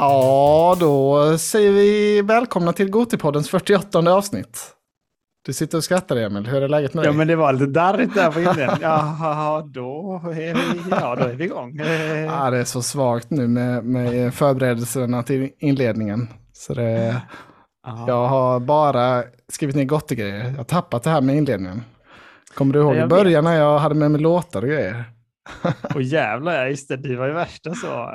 Ja, då säger vi välkomna till Gotipoddens 48 avsnitt. Du sitter och skrattar Emil, hur är läget med dig? Ja, men det var lite darrigt där på inledningen. Jaha, då är vi, ja, då är vi igång. Ja, det är så svagt nu med, med förberedelserna till inledningen. Så det, jag har bara skrivit ner gottegrejer. Jag har tappat det här med inledningen. Kommer du ihåg i början när jag hade med mig låtar och grejer? Och jävlar, ja, just det, du var ju värsta så.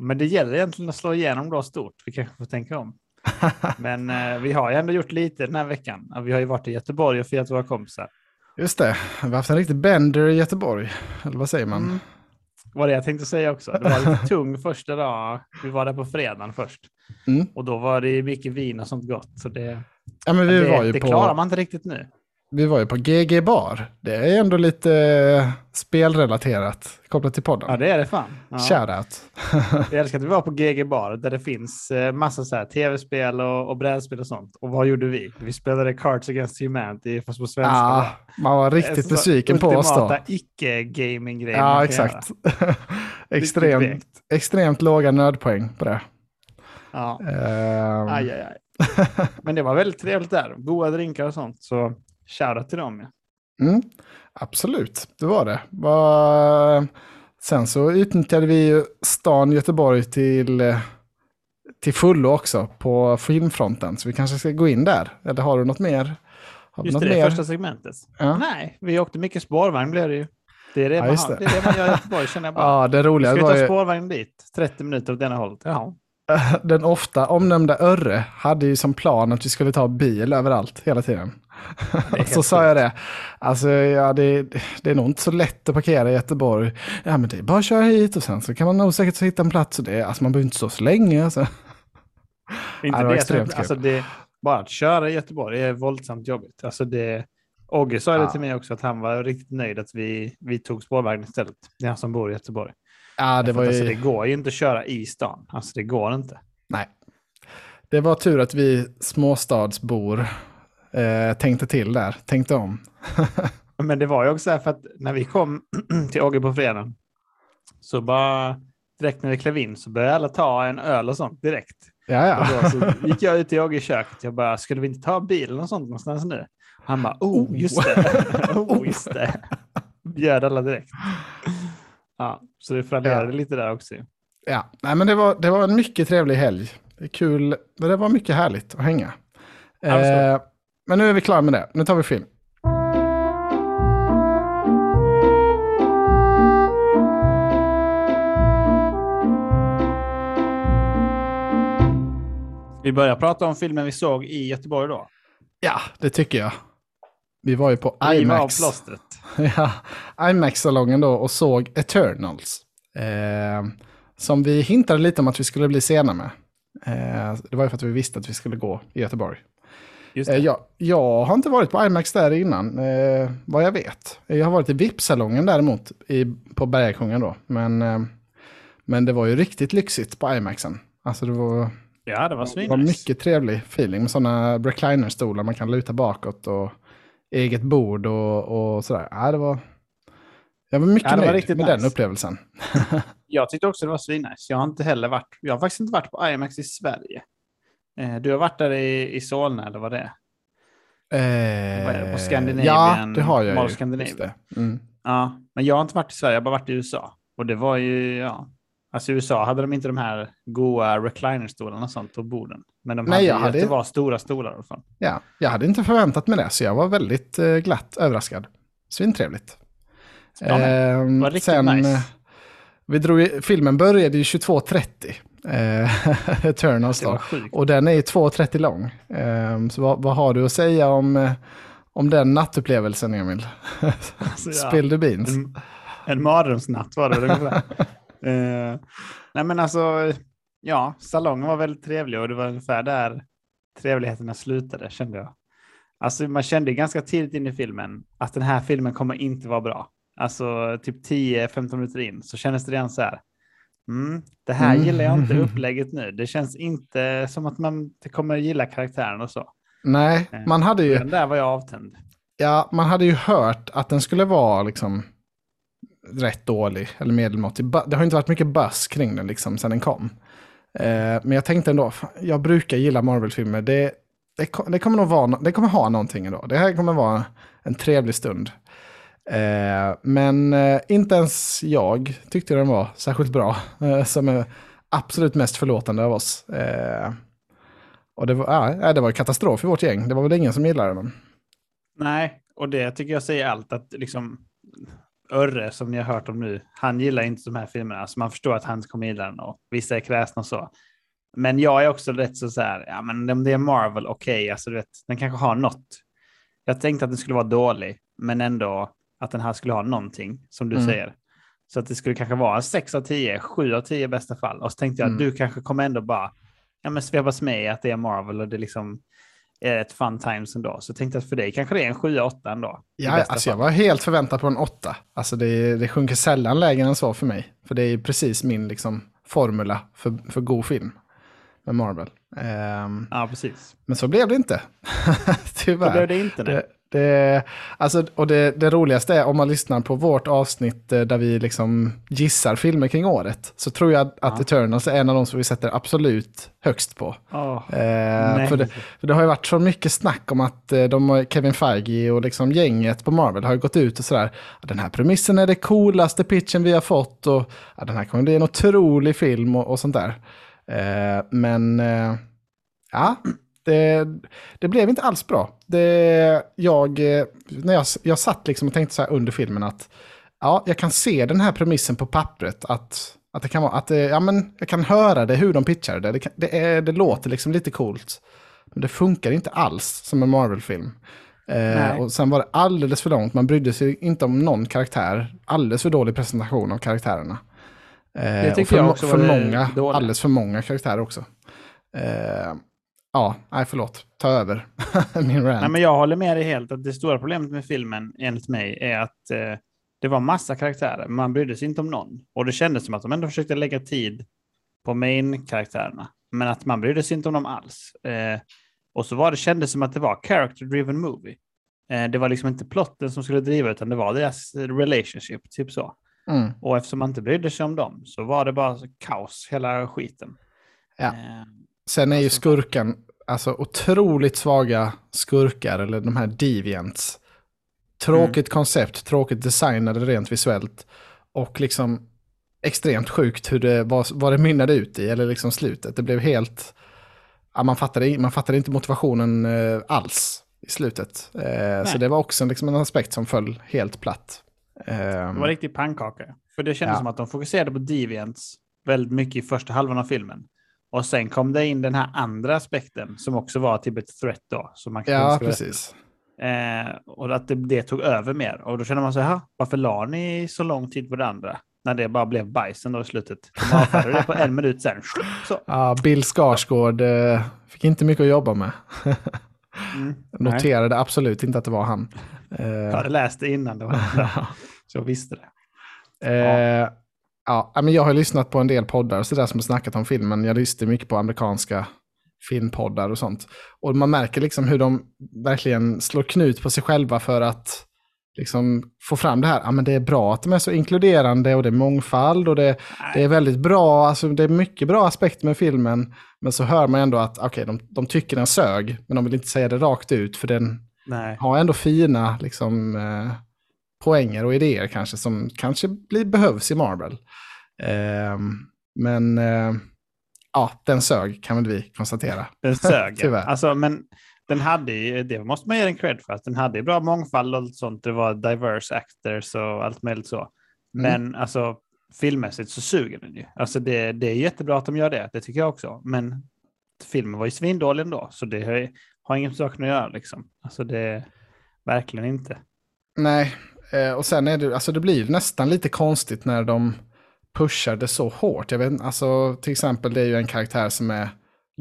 Men det gäller egentligen att slå igenom då stort. Vi kanske får tänka om. Men eh, vi har ju ändå gjort lite den här veckan. Vi har ju varit i Göteborg och firat våra kompisar. Just det, vi har haft en riktig bender i Göteborg. Eller vad säger man? Mm. Var det jag tänkte säga också. Det var lite tung första dag. Vi var där på fredagen först. Mm. Och då var det mycket vin och sånt gott. Så det, ja, men vi det, var ju det på... klarar man inte riktigt nu vi var ju på GG Bar. Det är ändå lite eh, spelrelaterat kopplat till podden. Ja, det är det fan. Ja. Shoutout. Jag älskar att vi var på GG Bar där det finns eh, massa så här tv-spel och, och brädspel och sånt. Och vad gjorde vi? Vi spelade Cards Against Humanity fast på svenska. Ja, man var riktigt besviken på oss då. Ultimata icke-gaming-grejer. Ja, exakt. extremt, extremt låga nödpoäng på det. Ja. Um... Aj, aj, aj. Men det var väldigt trevligt där. Goda drinkar och sånt. Så Shoutout till dem. Mm, absolut, det var det. Var... Sen så utnyttjade vi stan Göteborg till, till fullo också på filmfronten. Så vi kanske ska gå in där. Eller har du något mer? Har Just något det, mer? första segmentet. Ja. Nej, vi åkte mycket spårvagn blev det ju. Det är det, ja, man, det. det, är det man gör i Göteborg känner jag bara. Ja, det roliga Ska vi ta ju... spårvagn dit? 30 minuter åt ena hållet? Jaha. Den ofta omnämnda Örre hade ju som plan att vi skulle ta bil överallt hela tiden. så sa jag det. Alltså, ja, det, det är nog inte så lätt att parkera i Göteborg. Ja, men det är bara att köra hit och sen så kan man nog säkert hitta en plats. Och det, alltså, man behöver inte stå så länge. Alltså. Inte ja, det, extremt alltså, det, Bara att köra i Göteborg är våldsamt jobbigt. Alltså det, Ogge sa ja. det till mig också att han var riktigt nöjd att vi, vi tog spårvagn istället. Det är han som bor i Göteborg. Ja, det, var ju... alltså, det går ju inte att köra i stan. Alltså det går inte. Nej. Det var tur att vi småstadsbor eh, tänkte till där, tänkte om. Men det var ju också så här för att när vi kom till Åge på fredagen så bara direkt när vi klev in så började alla ta en öl och sånt direkt. Ja, ja. Och då så gick jag ut till Åge i köket. Jag bara, skulle vi inte ta bilen och sånt någonstans nu? Han bara, oh, just det. oh, just det. Bjöd alla direkt. Ja, så det fallerade ja. lite där också. Ja, Nej, men det var, det var en mycket trevlig helg. Det är kul, det var mycket härligt att hänga. Eh, men nu är vi klara med det. Nu tar vi film. Vi börjar prata om filmen vi såg i Göteborg då. Ja, det tycker jag. Vi var ju på IMAX. ja, IMAX-salongen då och såg Eternals. Eh, som vi hintade lite om att vi skulle bli sena med. Eh, det var ju för att vi visste att vi skulle gå i Göteborg. Eh, jag, jag, har inte varit på IMAX där innan, eh, vad jag vet. Jag har varit i VIP-salongen däremot, i, på Bergakungen då. Men, eh, men det var ju riktigt lyxigt på IMAXen. Alltså det var, ja, det var, det var mycket trevlig feeling med sådana recliner-stolar man kan luta bakåt och eget bord och, och sådär. Ja, det var, jag var mycket ja, var nöjd med nice. den upplevelsen. jag tyckte också det var svinnice. Jag har inte heller varit, jag har faktiskt inte varit på IMAX i Sverige. Eh, du har varit där i, i Solna eller vad det är? Eh, vad är det? På Scandinavian ja, det har jag ju. Mm. Ja, men jag har inte varit i Sverige, jag har bara varit i USA. Och det var ju, ja, alltså i USA hade de inte de här goa recliner-stolarna och sånt på borden. Men de Nej, hade, hade det var stora stolar i alla fall. Ja, jag hade inte förväntat mig det, så jag var väldigt eh, glatt överraskad. Svintrevligt. Ja, eh, det var riktigt sen, nice. Vi drog, filmen började ju 22.30 eh, Eternals då. Och den är 2.30 lång. Eh, så vad, vad, har du att säga om, eh, om den nattupplevelsen Emil? Alltså, Spill the beans. En, en mardrömsnatt var det ungefär. eh, nej men alltså, ja, salongen var väldigt trevlig och det var ungefär där trevligheterna slutade kände jag. Alltså man kände ganska tidigt in i filmen att den här filmen kommer inte vara bra. Alltså typ 10-15 minuter in så kändes det redan så här Mm, det här mm. gillar jag inte upplägget nu. Det känns inte som att man kommer gilla karaktären och så. Nej, eh, man hade ju... Den där var jag avtänd. Ja, man hade ju hört att den skulle vara liksom rätt dålig eller medelmåttig. Det har inte varit mycket buzz kring den liksom sedan den kom. Eh, men jag tänkte ändå, jag brukar gilla Marvel-filmer. Det, det, det, kommer nog vara, det kommer ha någonting ändå. Det här kommer vara en trevlig stund. Eh, men eh, inte ens jag tyckte den var särskilt bra. Eh, som är absolut mest förlåtande av oss. Eh, och det var, äh, det var katastrof i vårt gäng. Det var väl ingen som gillade den. Nej, och det tycker jag säger allt. Att liksom Örre, som ni har hört om nu, han gillar inte de här filmerna. Så man förstår att han kommer gilla den och vissa är kräsna och så. Men jag är också rätt så, så här, ja men om det är Marvel, okej, okay, alltså du vet, den kanske har något. Jag tänkte att den skulle vara dålig, men ändå att den här skulle ha någonting, som du mm. säger. Så att det skulle kanske vara 6 av 10, 7 av 10 i bästa fall. Och så tänkte jag mm. att du kanske kommer ändå bara, ja men svepas med i att det är Marvel och det liksom är ett fun times ändå. Så jag tänkte att för dig kanske det är en 7-8 ändå. Ja, alltså jag var helt förväntad på en 8. Alltså det, det sjunker sällan lägre än så för mig. För det är precis min liksom, formula för, för god film med Marvel. Um, ja, precis. Men så blev det inte. Tyvärr. Så blev det inte. Det, det, alltså, och det, det, roligaste är om man lyssnar på vårt avsnitt eh, där vi liksom gissar filmer kring året. Så tror jag att, ja. Eternals är en av de som vi sätter absolut högst på. Oh, eh, för, det, för, det, har ju varit så mycket snack om att eh, de, Kevin Feige och liksom gänget på Marvel har gått ut och sådär. Den här premissen är det coolaste pitchen vi har fått och ja, den här kommer bli en otrolig film och, och sånt där. Eh, men eh, ja, det, det, blev inte alls bra. Det, jag, när jag, jag satt liksom och tänkte så här under filmen att ja, jag kan se den här premissen på pappret. Att, att det kan vara, att det, ja, men jag kan höra det, hur de pitchar det. Det, kan, det, är, det låter liksom lite coolt. Men det funkar inte alls som en Marvel-film. Eh, och sen var det alldeles för långt, man brydde sig inte om någon karaktär. Alldeles för dålig presentation av karaktärerna. Eh, det tycker för, jag också för många, alldeles för många karaktärer också. Eh, ja, nej förlåt, ta över min rant. Nej, men jag håller med dig helt att det stora problemet med filmen enligt mig är att eh, det var massa karaktärer, man brydde sig inte om någon. Och det kändes som att de ändå försökte lägga tid på main-karaktärerna, men att man brydde sig inte om dem alls. Eh, och så var det, kändes som att det var character-driven movie. Eh, det var liksom inte plotten som skulle driva, utan det var deras relationship, typ så. Mm. Och eftersom man inte brydde sig om dem så var det bara kaos, hela skiten. Ja. Sen är ju alltså- skurken, alltså otroligt svaga skurkar, eller de här deviants. Tråkigt mm. koncept, tråkigt designade rent visuellt. Och liksom extremt sjukt hur det, vad, vad det mynnade ut i, eller liksom slutet. Det blev helt... Ja, man, fattade, man fattade inte motivationen eh, alls i slutet. Eh, så det var också liksom en aspekt som föll helt platt. Eh, det var riktigt pannkaka. För det kändes ja. som att de fokuserade på Deviants väldigt mycket i första halvan av filmen. Och sen kom det in den här andra aspekten som också var typ ett threat då. Som man ja, precis. Eh, och att det, det, tog över mer. Och då känner man så här, varför la ni så lång tid på det andra? När det bara blev bajsen då i slutet. De avfärdade det på en minut sen. Så. Ja, Bill Skarsgård eh, fick inte mycket att jobba med. mm, Noterade nej. absolut inte att det var han. Eh, jag hade läst det innan, det var så jag visste det. Eh, ja, men jag har lyssnat på en del poddar så där som har snackat om filmen. Jag lyssnar mycket på amerikanska filmpoddar och sånt. Och man märker liksom hur de verkligen slår knut på sig själva för att liksom få fram det här. Ja, men det är bra att de är så inkluderande och det är mångfald och det, det är väldigt bra. Alltså, det är mycket bra aspekter med filmen. Men så hör man ändå att okay, de, de tycker den sög, men de vill inte säga det rakt ut för den Nej. har ändå fina liksom, eh, poänger och idéer kanske som kanske blir, behövs i Marvel. Eh, men eh, ja, den sög kan väl vi konstatera. Den sög, Tyvärr. Alltså, men den hade ju, det måste man ge den cred för, att den hade ju bra mångfald och sånt. Det var diverse actors och allt möjligt så. Mm. Men mm. alltså filmmässigt så suger den ju. Alltså det, det är jättebra att de gör det, det tycker jag också. Men filmen var ju svindålig ändå, så det har, har ingen sak att göra liksom. Alltså det, verkligen inte. Nej, Eh, och sen är det, alltså det blir nästan lite konstigt när de pushar det så hårt. Jag vet, alltså, till exempel det är ju en karaktär som är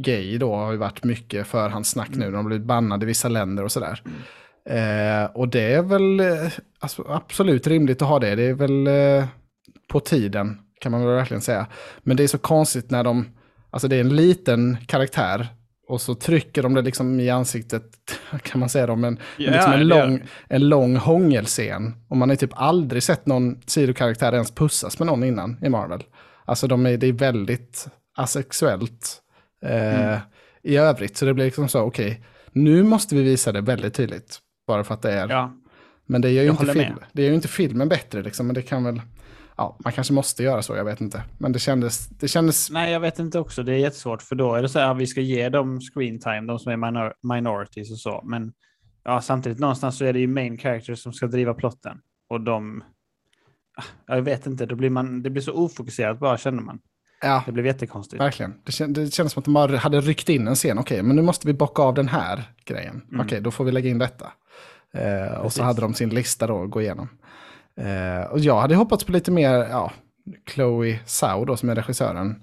gay då, har ju varit mycket förhandssnack nu. De har blivit bannade i vissa länder och sådär. Mm. Eh, och det är väl eh, alltså, absolut rimligt att ha det. Det är väl eh, på tiden, kan man väl verkligen säga. Men det är så konstigt när de, alltså det är en liten karaktär och så trycker de det liksom i ansiktet, kan man säga då, men yeah, liksom en, lång, en lång hångelscen. Och man har typ aldrig sett någon sidokaraktär ens pussas med någon innan i Marvel. Alltså de är, det är väldigt asexuellt eh, mm. i övrigt. Så det blir liksom så, okej, okay, nu måste vi visa det väldigt tydligt. Bara för att det är... Ja. Men det gör ju inte, film, det gör ju inte filmen bättre, liksom, men det kan väl... Ja, man kanske måste göra så, jag vet inte. Men det kändes... Det kändes... Nej, jag vet inte också. Det är jättesvårt, för då är det så här, vi ska ge dem screen time, de som är minor minorities och så. Men ja, samtidigt någonstans så är det ju main characters som ska driva plotten. Och de... Jag vet inte, då blir man, det blir så ofokuserat bara, känner man. Ja, det blev jättekonstigt. Verkligen. Det, det kändes som att de bara hade ryckt in en scen. Okej, men nu måste vi bocka av den här grejen. Mm. Okej, då får vi lägga in detta. Eh, och så hade de sin lista då att gå igenom. Eh, och jag hade hoppats på lite mer, ja, Chloe Zhao då som är regissören.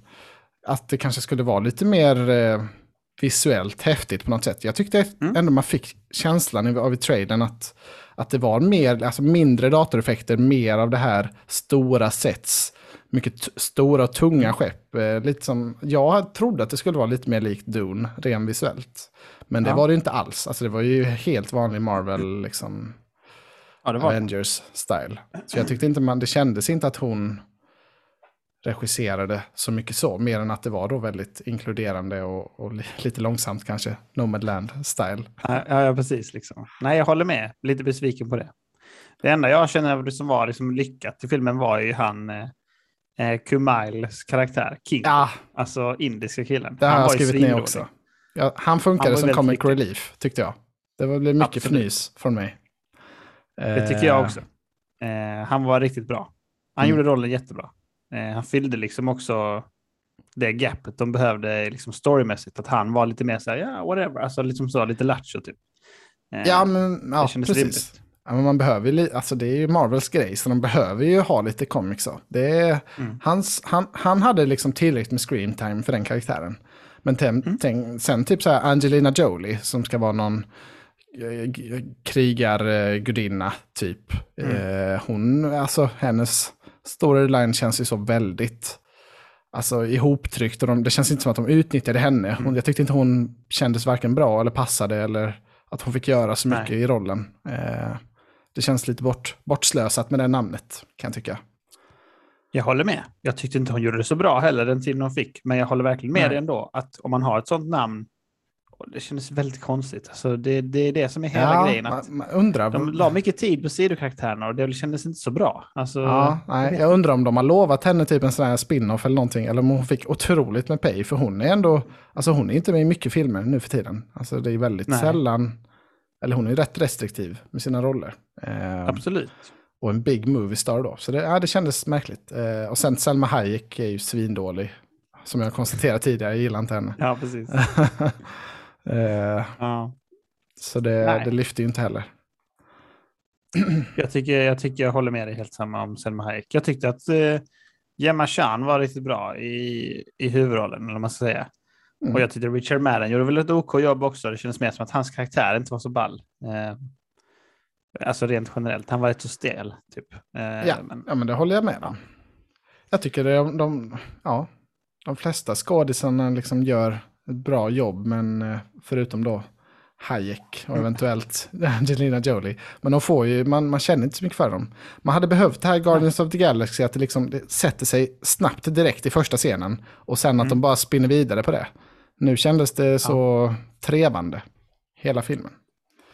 Att det kanske skulle vara lite mer eh, visuellt häftigt på något sätt. Jag tyckte mm. ändå man fick känslan av i trailern att, att det var mer, alltså mindre datoreffekter, mer av det här stora sets mycket stora och tunga skepp. Eh, lite som, jag trodde att det skulle vara lite mer likt Dune, ren visuellt. Men det ja. var det inte alls. Alltså det var ju helt vanlig Marvel, liksom, ja, Avengers-style. Så jag tyckte inte man, det kändes inte att hon regisserade så mycket så, mer än att det var då väldigt inkluderande och, och lite långsamt kanske, Nomadland-style. Ja, ja, precis. Liksom. Nej, jag håller med. Lite besviken på det. Det enda jag känner som var liksom lyckat i filmen var ju han, eh, eh, Kumails karaktär, King. Ja. Alltså indiska killen. Det har jag skrivit ner också. Ja, han funkade han som comic riktigt. relief, tyckte jag. Det blev mycket Absolut. fnys från mig. Det tycker jag eh. också. Eh, han var riktigt bra. Han mm. gjorde rollen jättebra. Eh, han fyllde liksom också det gapet de behövde liksom storymässigt. Att han var lite mer så här, ja, yeah, whatever, alltså liksom så, lite lattjo typ. Eh, ja, men ja, precis. Rimligt. Ja, men man behöver ju, alltså det är ju Marvels grej, så de behöver ju ha lite comics. Det är, mm. hans, han, han hade liksom tillräckligt med screen time för den karaktären. Men ten, mm. ten, sen typ så här Angelina Jolie som ska vara någon krigargudinna typ. Mm. Eh, hon, alltså hennes storyline känns ju så väldigt alltså, ihoptryckt. Och de, det känns inte som att de utnyttjade henne. Hon, mm. jag tyckte inte hon kändes varken bra eller passade eller att hon fick göra så mycket Nej. i rollen. Eh, det känns lite bort, bortslösat med det namnet, kan jag tycka. Jag håller med. Jag tyckte inte hon gjorde det så bra heller den tiden hon fick. Men jag håller verkligen med dig ändå. Att om man har ett sånt namn, det kändes väldigt konstigt. Alltså det, det är det som är hela ja, grejen. Att man, undrar. De la mycket tid på sidokaraktärerna och det kändes inte så bra. Alltså, ja, nej, jag undrar om de har lovat henne typ en sån här spin-off eller någonting. Eller om hon fick otroligt med pay. För hon är ändå, alltså hon är inte med i mycket filmer nu för tiden. Alltså det är väldigt nej. sällan eller hon är rätt restriktiv med sina roller. Eh, Absolut. Och en big movie star då. Så det, ja, det kändes märkligt. Eh, och sen Selma Hayek är ju svindålig. Som jag konstaterat tidigare, jag gillar inte henne. Ja, precis. eh, ja. Så det, det lyfter ju inte heller. jag, tycker, jag tycker jag håller med dig helt samma om Selma Hayek. Jag tyckte att eh, Gemma Chan var riktigt bra i, i huvudrollen, eller man ska säga. Mm. Och jag tyckte Richard Madden gjorde väl ett OK jobb också. Det kändes mer som att hans karaktär inte var så ball. Eh, alltså rent generellt. Han var rätt så stel. Typ. Eh, ja, men... ja, men det håller jag med om. Jag tycker det, de, ja, de flesta skådisarna liksom gör ett bra jobb, men eh, förutom då Hayek och mm. eventuellt Angelina Jolie. Men de får ju, man, man känner inte så mycket för dem. Man hade behövt det här Guardians of the Galaxy, att det liksom det sätter sig snabbt direkt i första scenen. Och sen att mm. de bara spinner vidare på det. Nu kändes det så ja. trevande, hela filmen.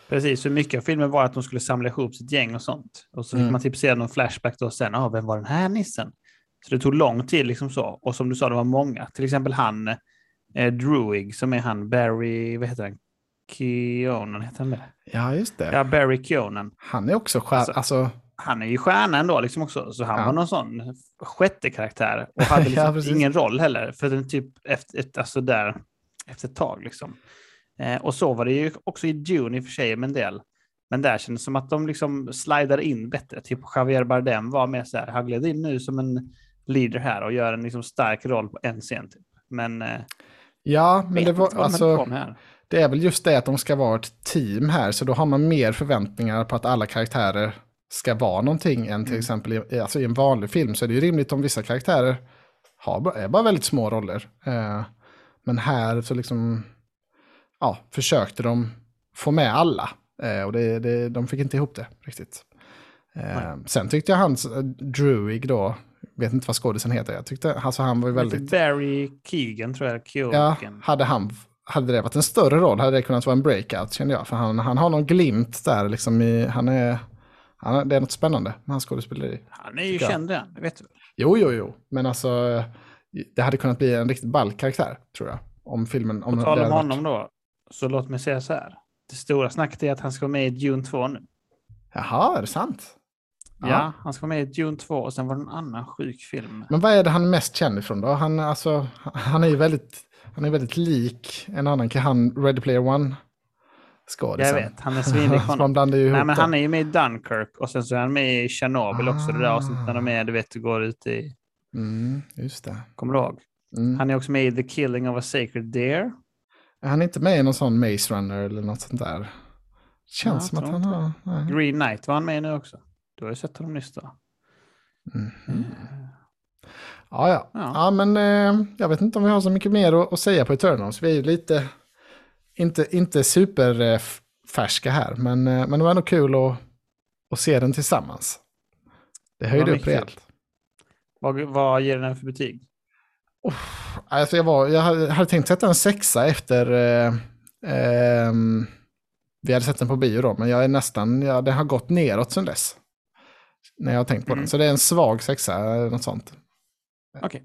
Precis, så mycket av filmen var att de skulle samla ihop sitt gäng och sånt. Och så fick mm. man typ se någon flashback då sen, ah, vem var den här nissen? Så det tog lång tid liksom så. Och som du sa, det var många. Till exempel han, eh, Druig, som är han, Barry, vad heter han? Keonan, heter han det? Ja, just det. Ja, Barry Keonan. Han är också stjärna. Alltså, alltså... Han är ju stjärna ändå, liksom också. Så han ja. var någon sån sjätte karaktär och hade liksom ja, ingen roll heller. För den typ efter, ett, alltså där, efter ett tag. Liksom. Eh, och så var det ju också i Dune i och för sig med en del. Men där kändes det som att de liksom slidade in bättre. Typ Javier Bardem var mer så här, han gled in nu som en leader här och gör en liksom stark roll på en scen. Typ. Men... Eh, ja, men det var alltså... Det är väl just det att de ska vara ett team här, så då har man mer förväntningar på att alla karaktärer ska vara någonting än till mm. exempel i, alltså i en vanlig film. Så är det ju rimligt om vissa karaktärer har, är bara väldigt små roller. Eh, men här så liksom, ja, försökte de få med alla. Eh, och det, det, de fick inte ihop det riktigt. Eh, sen tyckte jag hans eh, Druig då, vet inte vad skådisen heter. Jag tyckte alltså han var ju väldigt... Barry Keegan tror jag. Keegan. Ja, hade han hade det varit en större roll hade det kunnat vara en breakout kände jag. För han, han har någon glimt där liksom i, han är, han, det är något spännande med hans skådespeleri. Han är ju känd den, det vet du? Jo, jo, jo. Men alltså, det hade kunnat bli en riktigt ball karaktär, tror jag. Om filmen... Om På tal om honom varit... då, så låt mig säga så här. Det stora snacket är att han ska vara med i Dune 2 nu. Jaha, är det sant? Ja, ja han ska vara med i Dune 2 och sen var det en annan sjuk film. Men vad är det han är mest känd ifrån då? Han, alltså, han är ju väldigt, han är väldigt lik en annan, han Ready Player One skådisen. Jag vet, han är svinlik honom. Nej, men Han är ju med i Dunkirk och sen så är han med i Chernobyl ah. också, det där avsnittet när de är, du vet, går ut i... Mm, just det. Kommer du ihåg? Mm. Han är också med i The Killing of a Sacred Deer. Är han inte med i någon sån Maze Runner eller något sånt där? Känns ja, som att han har... Nej. Green Knight var han med nu också. Du har ju sett honom nyss då. Mm. Mm. Ja, ja. Ja, ja men eh, jag vet inte om vi har så mycket mer att, att säga på Eternals. Vi är ju lite, inte, inte superfärska eh, här, men, eh, men det var ändå kul att, att se den tillsammans. Det höjde upp rejält. Vad, vad ger den för betyg? Oh, alltså jag, var, jag hade tänkt sätta en sexa efter... Eh, eh, vi hade sett den på bio då, men jag är nästan... Ja, det har gått neråt sedan dess. När jag har tänkt på mm. den. Så det är en svag sexa, något sånt. Okej. Okay.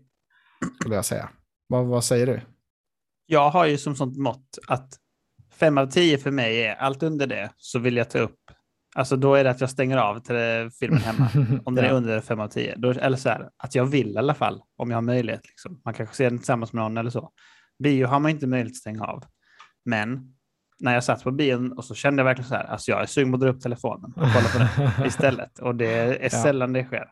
Skulle jag säga. Vad, vad säger du? Jag har ju som sånt mått att fem av tio för mig är allt under det så vill jag ta upp Alltså då är det att jag stänger av till filmen hemma. Om den är under 5 av 10. Då, eller så här, att jag vill i alla fall. Om jag har möjlighet. Liksom. Man kanske ser den tillsammans med någon eller så. Bio har man inte möjlighet att stänga av. Men när jag satt på bion och så kände jag verkligen så här. Alltså jag är sugen på att dra upp telefonen och kolla på den istället. Och det är ja. sällan det sker.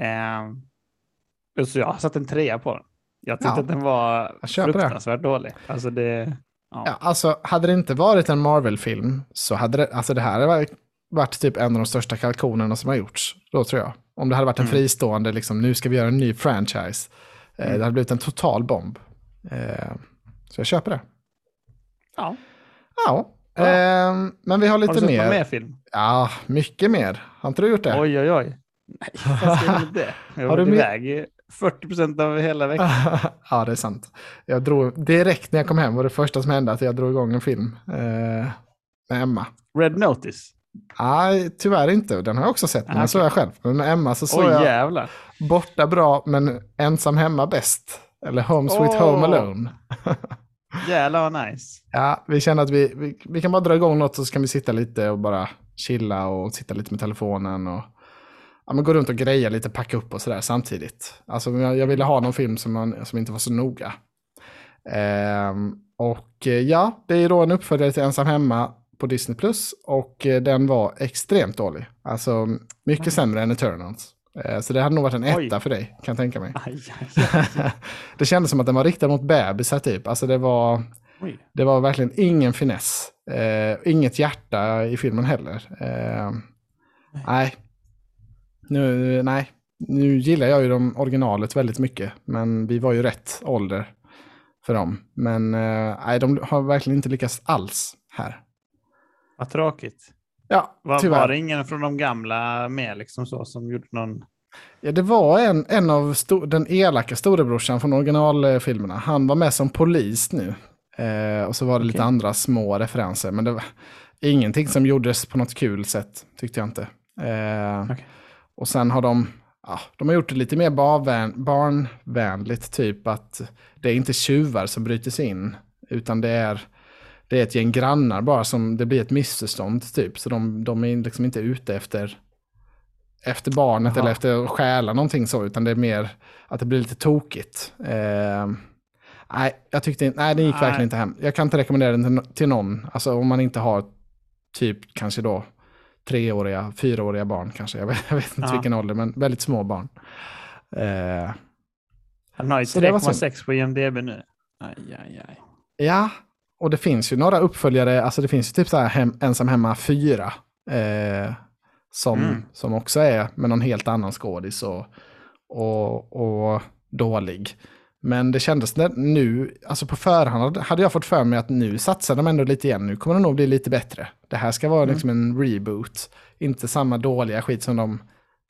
Eh, så jag har satt en trea på den. Jag tyckte ja. att den var fruktansvärt det. dålig. Alltså det... Ja. ja. alltså hade det inte varit en Marvel-film så hade det, alltså det här var varit typ en av de största kalkonerna som har gjorts. Då tror jag. Om det hade varit en mm. fristående, liksom, nu ska vi göra en ny franchise. Eh, mm. Det hade blivit en total bomb. Eh, så jag köper det. Ja. Ja. ja. Eh, men vi har lite mer. Har du sett mer film? Ja, mycket mer. Har inte du gjort det? Oj, oj, oj. Nej, jag ska inte det. Jag har du iväg 40 procent av hela veckan. ja, det är sant. Jag drog, direkt när jag kom hem var det första som hände att jag drog igång en film eh, med Emma. Red Notice? Nej, tyvärr inte. Den har jag också sett, men okay. den såg jag själv. Men med Emma så såg oh, jag jävlar. Borta bra, men Ensam hemma bäst. Eller Home Sweet oh. Home Alone. Jävlar vad nice. Ja, vi känner att vi, vi, vi, kan bara dra igång något så kan vi sitta lite och bara chilla och sitta lite med telefonen och ja, men gå runt och greja lite, packa upp och sådär samtidigt. Alltså jag, jag, ville ha någon film som, man, som inte var så noga. Ehm, och ja, det är då en uppföljare till Ensam hemma på Disney Plus och eh, den var extremt dålig. Alltså mycket mm. sämre än Eternals. Eh, så det hade nog varit en etta Oj. för dig, kan jag tänka mig. Aj, aj, aj. det kändes som att den var riktad mot bebisar typ. Alltså det var, det var verkligen ingen finess. Eh, inget hjärta i filmen heller. Eh, nej. Nu, nej. Nu gillar jag ju de originalet väldigt mycket. Men vi var ju rätt ålder för dem. Men eh, nej, de har verkligen inte lyckats alls här. Vad tråkigt. Ja, var, tyvärr. var det ingen från de gamla med liksom så som gjorde någon? Ja, det var en, en av den elaka storebrorsan från originalfilmerna. Han var med som polis nu. Eh, och så var det okay. lite andra små referenser. Men det var ingenting som gjordes på något kul sätt, tyckte jag inte. Eh, okay. Och sen har de, ja, de har gjort det lite mer barvän, barnvänligt, typ att det är inte tjuvar som bryter sig in, utan det är det är ett gäng grannar bara som det blir ett missförstånd typ. Så de, de är liksom inte ute efter, efter barnet Aha. eller efter att stjäla någonting så, utan det är mer att det blir lite tokigt. Eh, nej, jag tyckte nej, den gick nej. verkligen inte hem. Jag kan inte rekommendera den till, till någon, alltså om man inte har typ kanske då treåriga, fyraåriga barn kanske. Jag vet, jag vet inte ja. vilken ålder, men väldigt små barn. Eh, Han har ju 3,6 på IMDB nu. Aj, aj, aj. Ja, och det finns ju några uppföljare, alltså det finns ju typ så här hem, Ensam hemma 4. Eh, som, mm. som också är med någon helt annan skådis och, och, och dålig. Men det kändes nu, alltså på förhand hade jag fått för mig att nu satsar de ändå lite igen. Nu kommer det nog bli lite bättre. Det här ska vara mm. liksom en reboot. Inte samma dåliga skit som de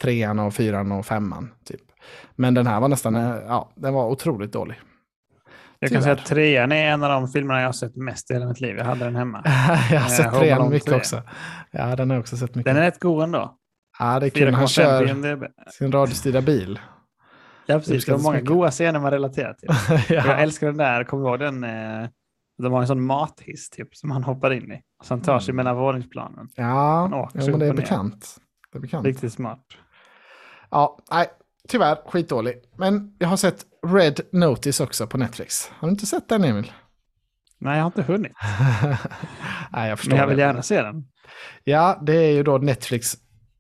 trean och fyran och femman. Typ. Men den här var nästan, eh, ja, den var otroligt dålig. Jag kan säga att trean är en av de filmerna jag har sett mest i hela mitt liv. Jag hade den hemma. jag har sett eh, trean mycket 3. också. Ja, den har jag också sett mycket. Den är rätt god ändå. Ja, det är kul han kör sin radiostyrda bil. Ja, precis. Det var många goda scener man relaterar till. ja. Jag älskar den där, kommer ihåg den? Eh, de har en sån mathiss typ, som han hoppar in i. Och sen tar sig mm. mellan våningsplanen. Ja, ja men det är, bekant. det är bekant. Riktigt smart. Ja, nej, tyvärr skitdålig. Men jag har sett Red Notice också på Netflix. Har du inte sett den Emil? Nej, jag har inte hunnit. nej, jag förstår Men jag vill det. gärna se den. Ja, det är ju då Netflix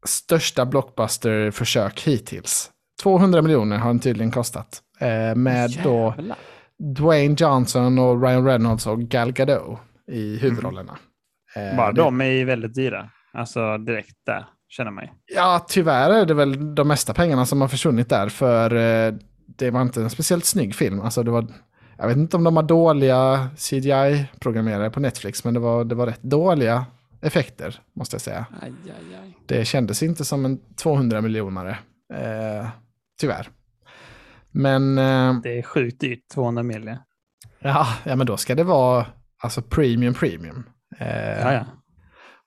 största blockbuster-försök hittills. 200 miljoner har den tydligen kostat. Eh, med Jävlar. då Dwayne Johnson och Ryan Reynolds och Gal Gadot i huvudrollerna. Mm. Bara det... de är väldigt dyra. Alltså direkt där, känner mig. Ja, tyvärr är det väl de mesta pengarna som har försvunnit där. För eh, det var inte en speciellt snygg film. Alltså det var, jag vet inte om de har dåliga CGI-programmerare på Netflix, men det var, det var rätt dåliga effekter, måste jag säga. Aj, aj, aj. Det kändes inte som en 200 miljonare, eh, tyvärr. Men... Eh, det är sjukt dyrt, 200 miljoner. Ja, ja, men då ska det vara alltså premium premium. Eh, ja, ja.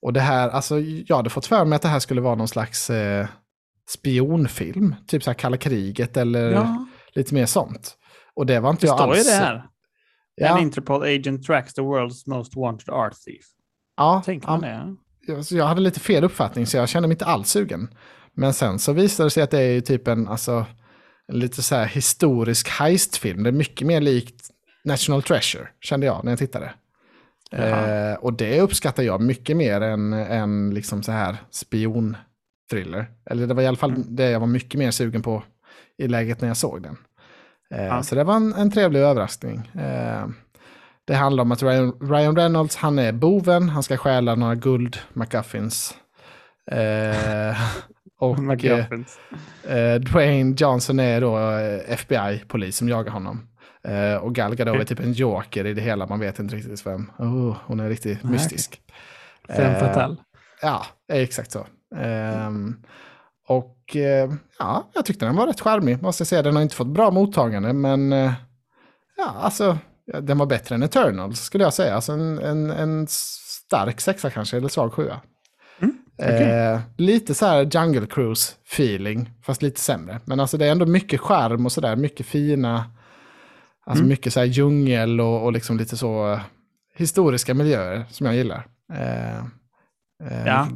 Och det här, alltså jag hade fått för mig att det här skulle vara någon slags eh, spionfilm. Typ så här kalla kriget eller ja. Lite mer sånt. Och det var inte det jag alls. Det står ju det här. Ja. An Interpol agent tracks the world's most wanted art thief. Ja, Tänker man det? Ja. Så jag hade lite fel uppfattning så jag kände mig inte alls sugen. Men sen så visade det sig att det är typ en, alltså, lite så här historisk heistfilm. Det är mycket mer likt National Treasure, kände jag när jag tittade. Eh, och det uppskattar jag mycket mer än, än liksom så här spion-thriller. Eller det var i alla fall mm. det jag var mycket mer sugen på i läget när jag såg den. Eh, ja. Så det var en, en trevlig överraskning. Eh, det handlar om att Ryan, Ryan, Reynolds, han är boven, han ska stjäla några guld McGuffins. Eh, och eh, Dwayne Johnson är då eh, FBI-polis som jagar honom. Eh, och Gal Gadot är typ en joker i det hela, man vet inte riktigt vem. Oh, hon är riktigt Nej, mystisk. Fem eh, fatal. Ja, exakt så. Um, och uh, ja, jag tyckte den var rätt charmig, måste jag säga. Den har inte fått bra mottagande, men uh, ja, alltså, den var bättre än Eternals skulle jag säga. Alltså en, en, en stark sexa kanske, eller svag sjua. Okay. Eh, lite så här Jungle Cruise feeling, fast lite sämre. Men alltså det är ändå mycket skärm och sådär, mycket fina, alltså mm. mycket så här djungel och, och liksom lite så historiska miljöer som jag gillar. Eh, eh, ja.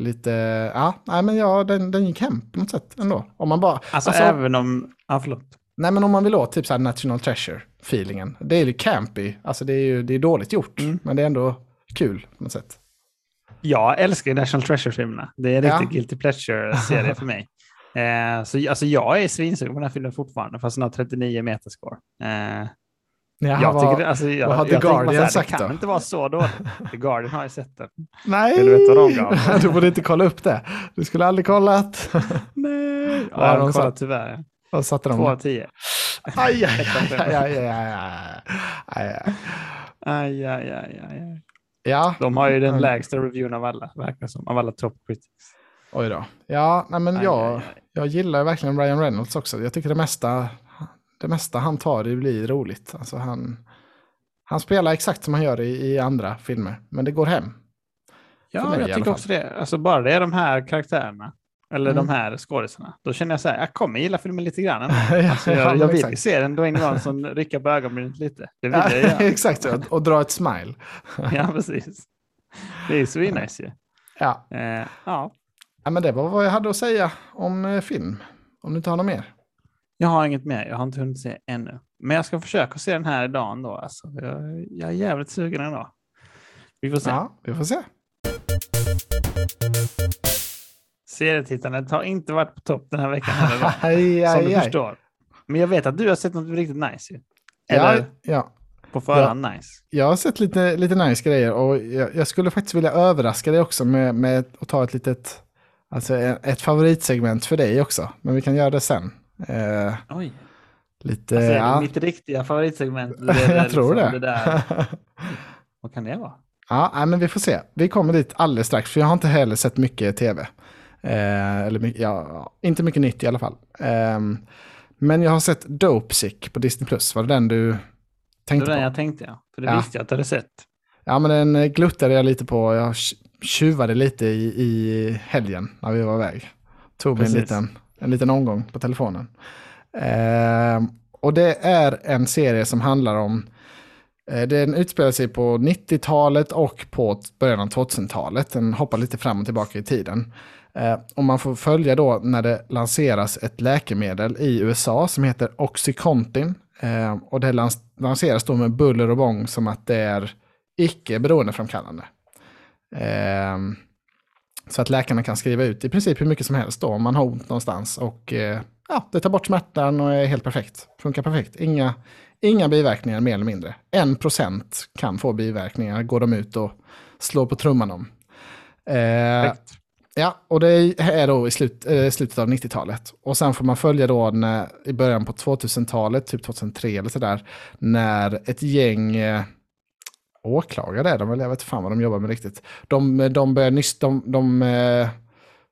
Lite, ja, nej men ja, den, den gick hem på något sätt ändå. Om man bara, alltså, alltså även om, ja förlåt. Nej men om man vill åt typ så National Treasure-feelingen. Det är ju campy, alltså det är ju det är dåligt gjort, mm. men det är ändå kul på något sätt. Jag älskar National Treasure-filmerna. Det är en ja. guilty pleasure-serie för mig. Eh, så alltså, jag är svinsugen på den här filmen fortfarande, fast den har 39 meterscore. Eh, Jaha, jag tycker, alltså, jag, vad har The Guardian här, sagt då? Det kan inte vara så dåligt. The Guardian har ju sett den. Nej, du, de borde inte kolla upp det. Du skulle aldrig kollat. Nej, ja, jag har kollat tyvärr. Vad satte de? Två av tio. Aj, aj, aj, aj, aj, aj, aj, aj, aj. Ja. De har ju den mm. lägsta reviewen av alla, verkar som, av alla top critics. Oj då. Ja, nej, men jag, jag gillar verkligen Ryan Reynolds också. Jag tycker det mesta, det mesta han tar det blir roligt. Alltså han, han spelar exakt som han gör i, i andra filmer, men det går hem. Ja, jag tycker också det. Alltså bara det är de här karaktärerna eller mm. de här skådisarna, då känner jag så här, jag kommer gilla filmen lite grann. Alltså, jag, jag vill se den Dwayne Johnson rycka på ögonbrynet lite. Det vill jag göra. Exakt, och, och dra ett smile. ja, precis. Det är svinnice ju. Ja. Eh, ja. ja. men det var vad jag hade att säga om eh, film. Om du inte har något mer. Jag har inget mer, jag har inte hunnit se ännu. Men jag ska försöka se den här idag ändå. Alltså. Jag, jag är jävligt sugen ändå. Vi får se. Ja, vi får se serietittandet har inte varit på topp den här veckan heller. aj, som aj, du aj. förstår. Men jag vet att du har sett något riktigt nice. Eller ja, ja. på förhand ja, nice. Jag har sett lite, lite nice grejer och jag, jag skulle faktiskt vilja överraska dig också med, med att ta ett litet, alltså ett favoritsegment för dig också. Men vi kan göra det sen. Eh, Oj. Lite, alltså, ja. Mitt riktiga favoritsegment. Det, det, jag tror liksom, det. det där. Vad kan det vara? Ja, men vi får se. Vi kommer dit alldeles strax, för jag har inte heller sett mycket tv. Eh, eller ja, inte mycket nytt i alla fall. Eh, men jag har sett Dopesick på Disney+. Plus. Var det den du tänkte på? Det var den jag tänkte, ja. För det ja. visste jag att du hade sett. Ja, men den eh, gluttade jag lite på. Jag tjuvade lite i, i helgen när vi var iväg. Tog mig en liten, en liten omgång på telefonen. Eh, och det är en serie som handlar om Eh, den utspelar sig på 90-talet och på början av 2000-talet. Den hoppar lite fram och tillbaka i tiden. Eh, och man får följa då när det lanseras ett läkemedel i USA som heter Oxycontin. Eh, och det lanseras då med buller och bång som att det är icke beroendeframkallande. Ehm, så att läkarna kan skriva ut i princip hur mycket som helst då om man har ont någonstans. Och ja, det tar bort smärtan och är helt perfekt. Funkar perfekt. Inga, Inga biverkningar mer eller mindre. En procent kan få biverkningar, går de ut och slår på trumman om. Eh, ja, och det är då i slut, eh, slutet av 90-talet. Och sen får man följa då när, i början på 2000-talet, typ 2003 eller sådär, när ett gäng eh, åklagare är de, eller jag vet fan vad de jobbar med riktigt. De, de, börjar nyss, de, de eh,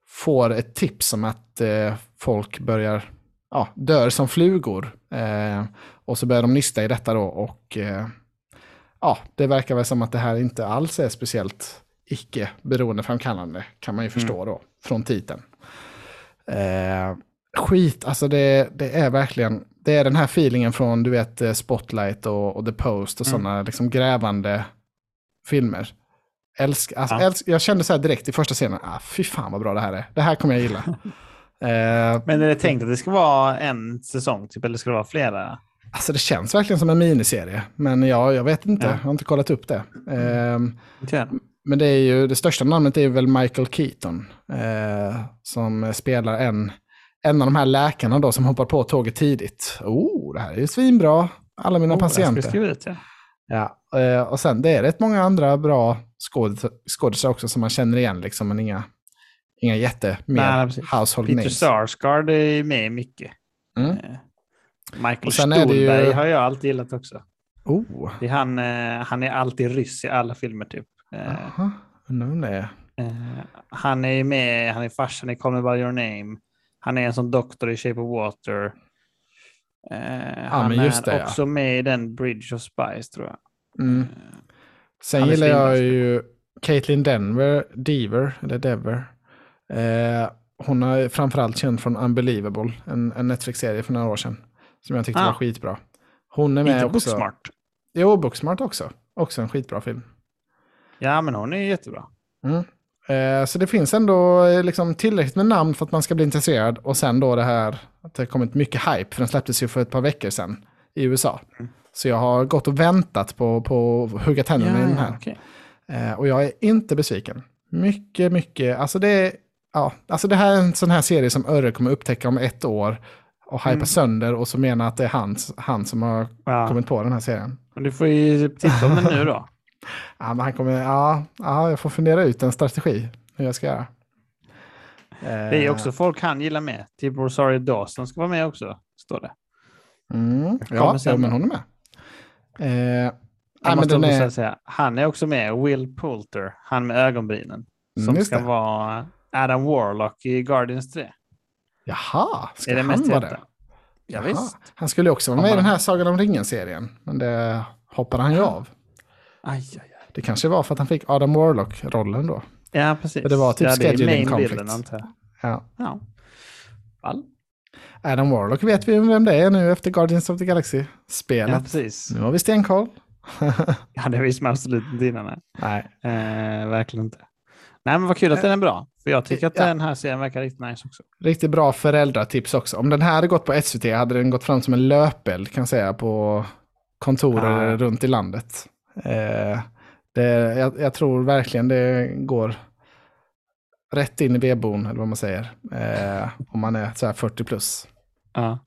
får ett tips om att eh, folk börjar ja, dör som flugor. Eh, och så börjar de nysta i detta då och ja, det verkar väl som att det här inte alls är speciellt icke beroendeframkallande kan man ju förstå mm. då från titeln. Skit, alltså det, det är verkligen, det är den här feelingen från du vet eh, Spotlight och, och The Post och mm. sådana liksom grävande filmer. Älsk, alltså, ja. älsk, jag kände så här direkt i första scenen, ah, fy fan vad bra det här är. Det här kommer jag gilla. eh, Men är det tänkt att det ska vara en säsong, typ, eller ska det vara flera? Alltså det känns verkligen som en miniserie. Men ja, jag vet inte, ja. jag har inte kollat upp det. Um, men det är ju, det största namnet är väl Michael Keaton. Uh, som spelar en, en av de här läkarna då som hoppar på tåget tidigt. Oh, det här är ju svinbra. Alla mina oh, patienter. Ut, ja. ja uh, och sen det är rätt många andra bra skådisar också som man känner igen, liksom, men inga, inga jätte mer household Peter names. Peter Sarsgaard är med mycket. Mm. Uh. Michael Stuhlberg ju... har jag alltid gillat också. Oh. Det är han, eh, han är alltid ryss i alla filmer typ. Eh, Aha, undrar det eh, Han är med, han är farsan i Call Me By Your Name. Han är en sån doktor i Shape of Water. Eh, ja, han är det, också ja. med i den Bridge of Spies tror jag. Mm. Eh, Sen gillar jag ju Caitlin Denver, Dever, eller Dever. Eh, hon är framförallt känd från Unbelievable, en, en Netflix-serie för några år sedan. Som jag tyckte ah. var skitbra. Hon är med Inte också. Booksmart? Jo, Booksmart också. Också en skitbra film. Ja, men hon är jättebra. Mm. Eh, så det finns ändå eh, liksom tillräckligt med namn för att man ska bli intresserad. Och sen då det här att det har kommit mycket hype, för den släpptes ju för ett par veckor sedan i USA. Mm. Så jag har gått och väntat på, på att hugga tänderna ja, i den här. Okay. Eh, och jag är inte besviken. Mycket, mycket, alltså det, ja, alltså det här är en sån här serie som Örre kommer upptäcka om ett år och hypa mm. sönder och så menar att det är han, han som har ja. kommit på den här serien. Men du får ju titta om den nu då. Ja, men han kommer, ja, ja, jag får fundera ut en strategi hur jag ska göra. Det är eh. också folk han gillar med. Typ Rosario Dawson ska vara med också, står det. Mm. Ja, ja, men hon är med. Eh, jag måste är... säga, han är också med, Will Poulter, han med ögonbrynen. Som mm, ska det. vara Adam Warlock i Guardians 3. Jaha, ska är det han vara det? Ja. Han skulle också vara med i den här Sagan om ringen-serien, men det hoppade han ju av. Aj, aj, aj. Det kanske var för att han fick Adam Warlock-rollen då. Ja, precis. För det var typ ja, scheduling conflict. Ja. ja. All. Adam Warlock vet vi vem det är nu efter Guardians of the Galaxy-spelet. Ja, precis. Nu har vi stenkoll. ja, det visste man absolut inte innan. Nej. Eh, verkligen inte. Nej, men vad kul att den är bra. För jag tycker att ja. den här serien verkar riktigt nice också. Riktigt bra föräldratips också. Om den här hade gått på SVT hade den gått fram som en löpeld kan jag säga på kontor ah. runt i landet. Eh, det, jag, jag, tror verkligen det går rätt in i vedboden, eller vad man säger. Eh, om man är så här 40 plus. Ja.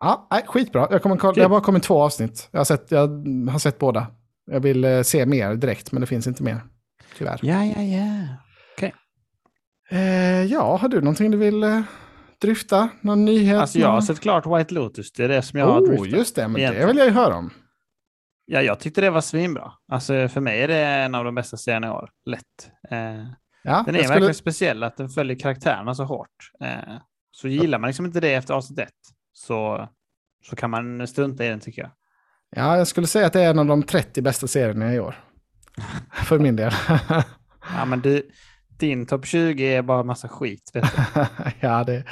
Ja, nej, skitbra. Jag, kommer, jag har bara kommit två avsnitt. Jag har, sett, jag har sett båda. Jag vill eh, se mer direkt, men det finns inte mer. Tyvärr. Ja, ja, ja. Okej. Okay. Eh, ja, har du någonting du vill eh, dryfta? Någon nyhet? Alltså jag har sett klart White Lotus. Det är det som jag oh, har dryftat. just det. Men Egentligen. det vill jag ju höra om. Ja, jag tyckte det var svinbra. Alltså för mig är det en av de bästa serierna i år. Lätt. Eh, Ja, den är skulle... verkligen speciell, att den följer karaktärerna så hårt. Eh, så gillar man liksom inte det efter avsnitt ett, så, så kan man strunta i den tycker jag. Ja, jag skulle säga att det är en av de 30 bästa serierna i år. För min del. ja, men du, din topp 20 är bara massa skit. Ja, det,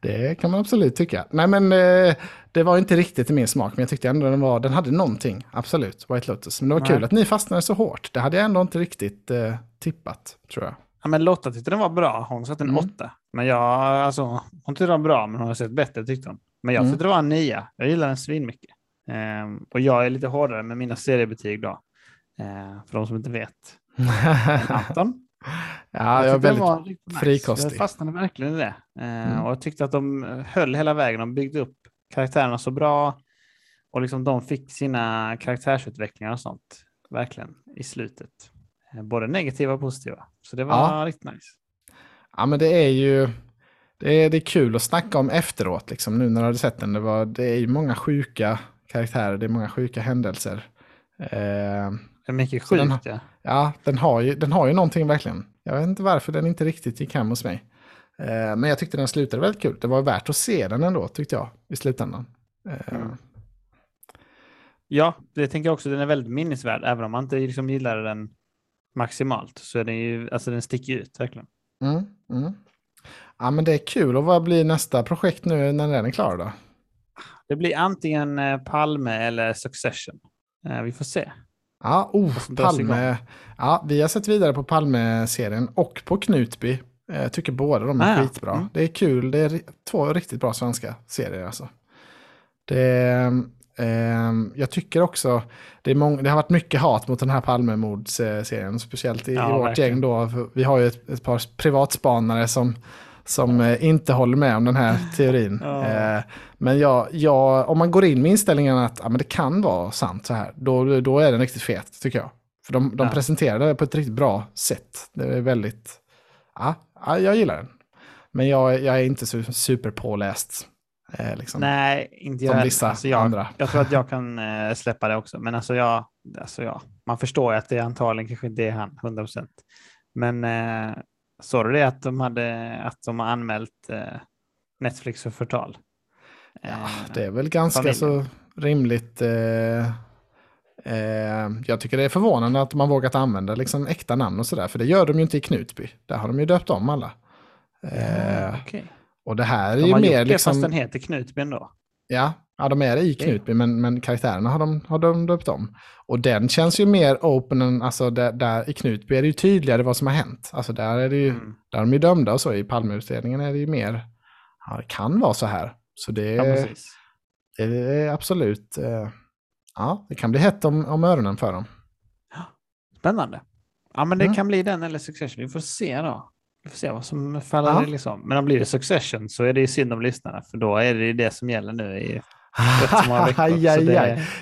det, kan man absolut tycka. Nej, men eh, det var inte riktigt i min smak, men jag tyckte ändå den, var, den hade någonting. Absolut, White Lotus. Men det var Nej. kul att ni fastnade så hårt. Det hade jag ändå inte riktigt eh, tippat, tror jag. Ja, men Lotta tyckte den var bra. Hon satte en mm. åtta. Men jag, alltså, hon tyckte den var bra, men hon har sett bättre tyckte hon. Men jag mm. tyckte det var en nia. Jag gillar den svinmycket. Um, och jag är lite hårdare med mina seriebetyg då. Uh, för de som inte vet. Anton? Ja, jag, jag är väldigt nice. frikostig. Jag fastnade verkligen i det. Uh, mm. Och jag tyckte att de höll hela vägen. De byggde upp karaktärerna så bra. Och liksom de fick sina karaktärsutvecklingar och sånt. Verkligen i slutet. Uh, både negativa och positiva. Så det var ja. riktigt nice. Ja, men det är ju det är, det är kul att snacka om efteråt, liksom, nu när du har sett den. Det, var, det är ju många sjuka karaktärer, det är många sjuka händelser. Eh, det är mycket sjukt, den, ja. Ja, den har, ju, den har ju någonting verkligen. Jag vet inte varför den inte riktigt gick hem hos mig. Eh, men jag tyckte den slutade väldigt kul. Det var värt att se den ändå, tyckte jag, i slutändan. Eh. Mm. Ja, det tänker jag också. Den är väldigt minnesvärd, även om man inte liksom gillar den maximalt. Så är den ju, alltså den sticker ut verkligen. Mm, mm. Ja, men det är kul. Och vad blir nästa projekt nu när den är klar då? Det blir antingen eh, Palme eller Succession. Vi får se. Ja, oh, Palme. Ja, vi har sett vidare på Palme-serien och på Knutby. Jag tycker båda de är ah, skitbra. Mm. Det är kul. Det är två riktigt bra svenska serier alltså. Det, eh, jag tycker också, det, många, det har varit mycket hat mot den här Palmemordsserien, speciellt i, ja, vårt verkligen. gäng då. Vi har ju ett, ett par privatspanare som som eh, inte håller med om den här teorin. Ja. Eh, men jag, jag, om man går in med inställningen att ja, men det kan vara sant så här, då, då är den riktigt fet tycker jag. För de, de ja. presenterar det på ett riktigt bra sätt. Det är väldigt, ja, jag gillar den. Men jag, jag är inte så superpåläst. Eh, liksom, Nej, inte jag. Vissa alltså jag, andra. jag tror att jag kan eh, släppa det också. Men alltså jag, alltså jag, man förstår ju att det antagligen kanske inte är han, 100 procent. Men eh, Såg du det att de, hade, att de har anmält eh, Netflix för förtal? Ja, eh, det är väl ganska familjen. så rimligt. Eh, eh, jag tycker det är förvånande att har vågat använda liksom äkta namn och sådär. För det gör de ju inte i Knutby. Där har de ju döpt om alla. Ja, okay. Och det här är de ju mer liksom... De har gjort det fast den heter Knutby ändå? Ja, Ja, de är i Knutby, men, men karaktärerna har de, har de döpt om. Och den känns ju mer open, än, alltså där, där, i Knutby är det ju tydligare vad som har hänt. Alltså där är det ju, mm. där är de ju dömda och så, i Palmeutredningen är det ju mer, ja det kan vara så här. Så det, ja, det är absolut, eh, ja det kan bli hett om, om öronen för dem. Spännande. Ja men det mm. kan bli den eller Succession, vi får se då. Vi får se vad som faller ja. liksom. Men om det blir Succession så är det ju synd om lyssnarna, för då är det ju det som gäller nu i aj, aj, aj. Det,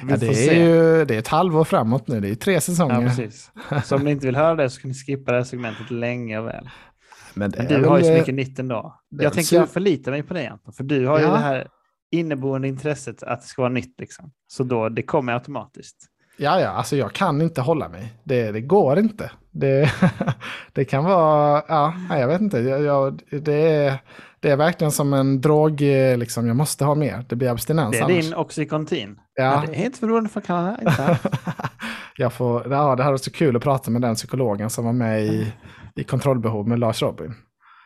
ja, det, är ju, det är ett halvår framåt nu, det är tre säsonger. Ja, precis. Så om ni inte vill höra det så kan ni skippa det här segmentet länge och väl. Men, Men du har ju så mycket nytt ändå. Jag tänker jag förlita mig på dig Anton, för du har ja. ju det här inneboende intresset att det ska vara nytt. Liksom. Så då, det kommer automatiskt. Ja, ja, alltså jag kan inte hålla mig. Det, det går inte. Det, det kan vara, ja, jag vet inte. Jag, jag, det är det är verkligen som en drog, eh, liksom, jag måste ha mer. Det blir abstinens Det är annars. din Oxycontin. Ja. det är helt beroende för Kanada. jag får, ja, det hade varit så kul att prata med den psykologen som var med i, i kontrollbehov med Lars Robin.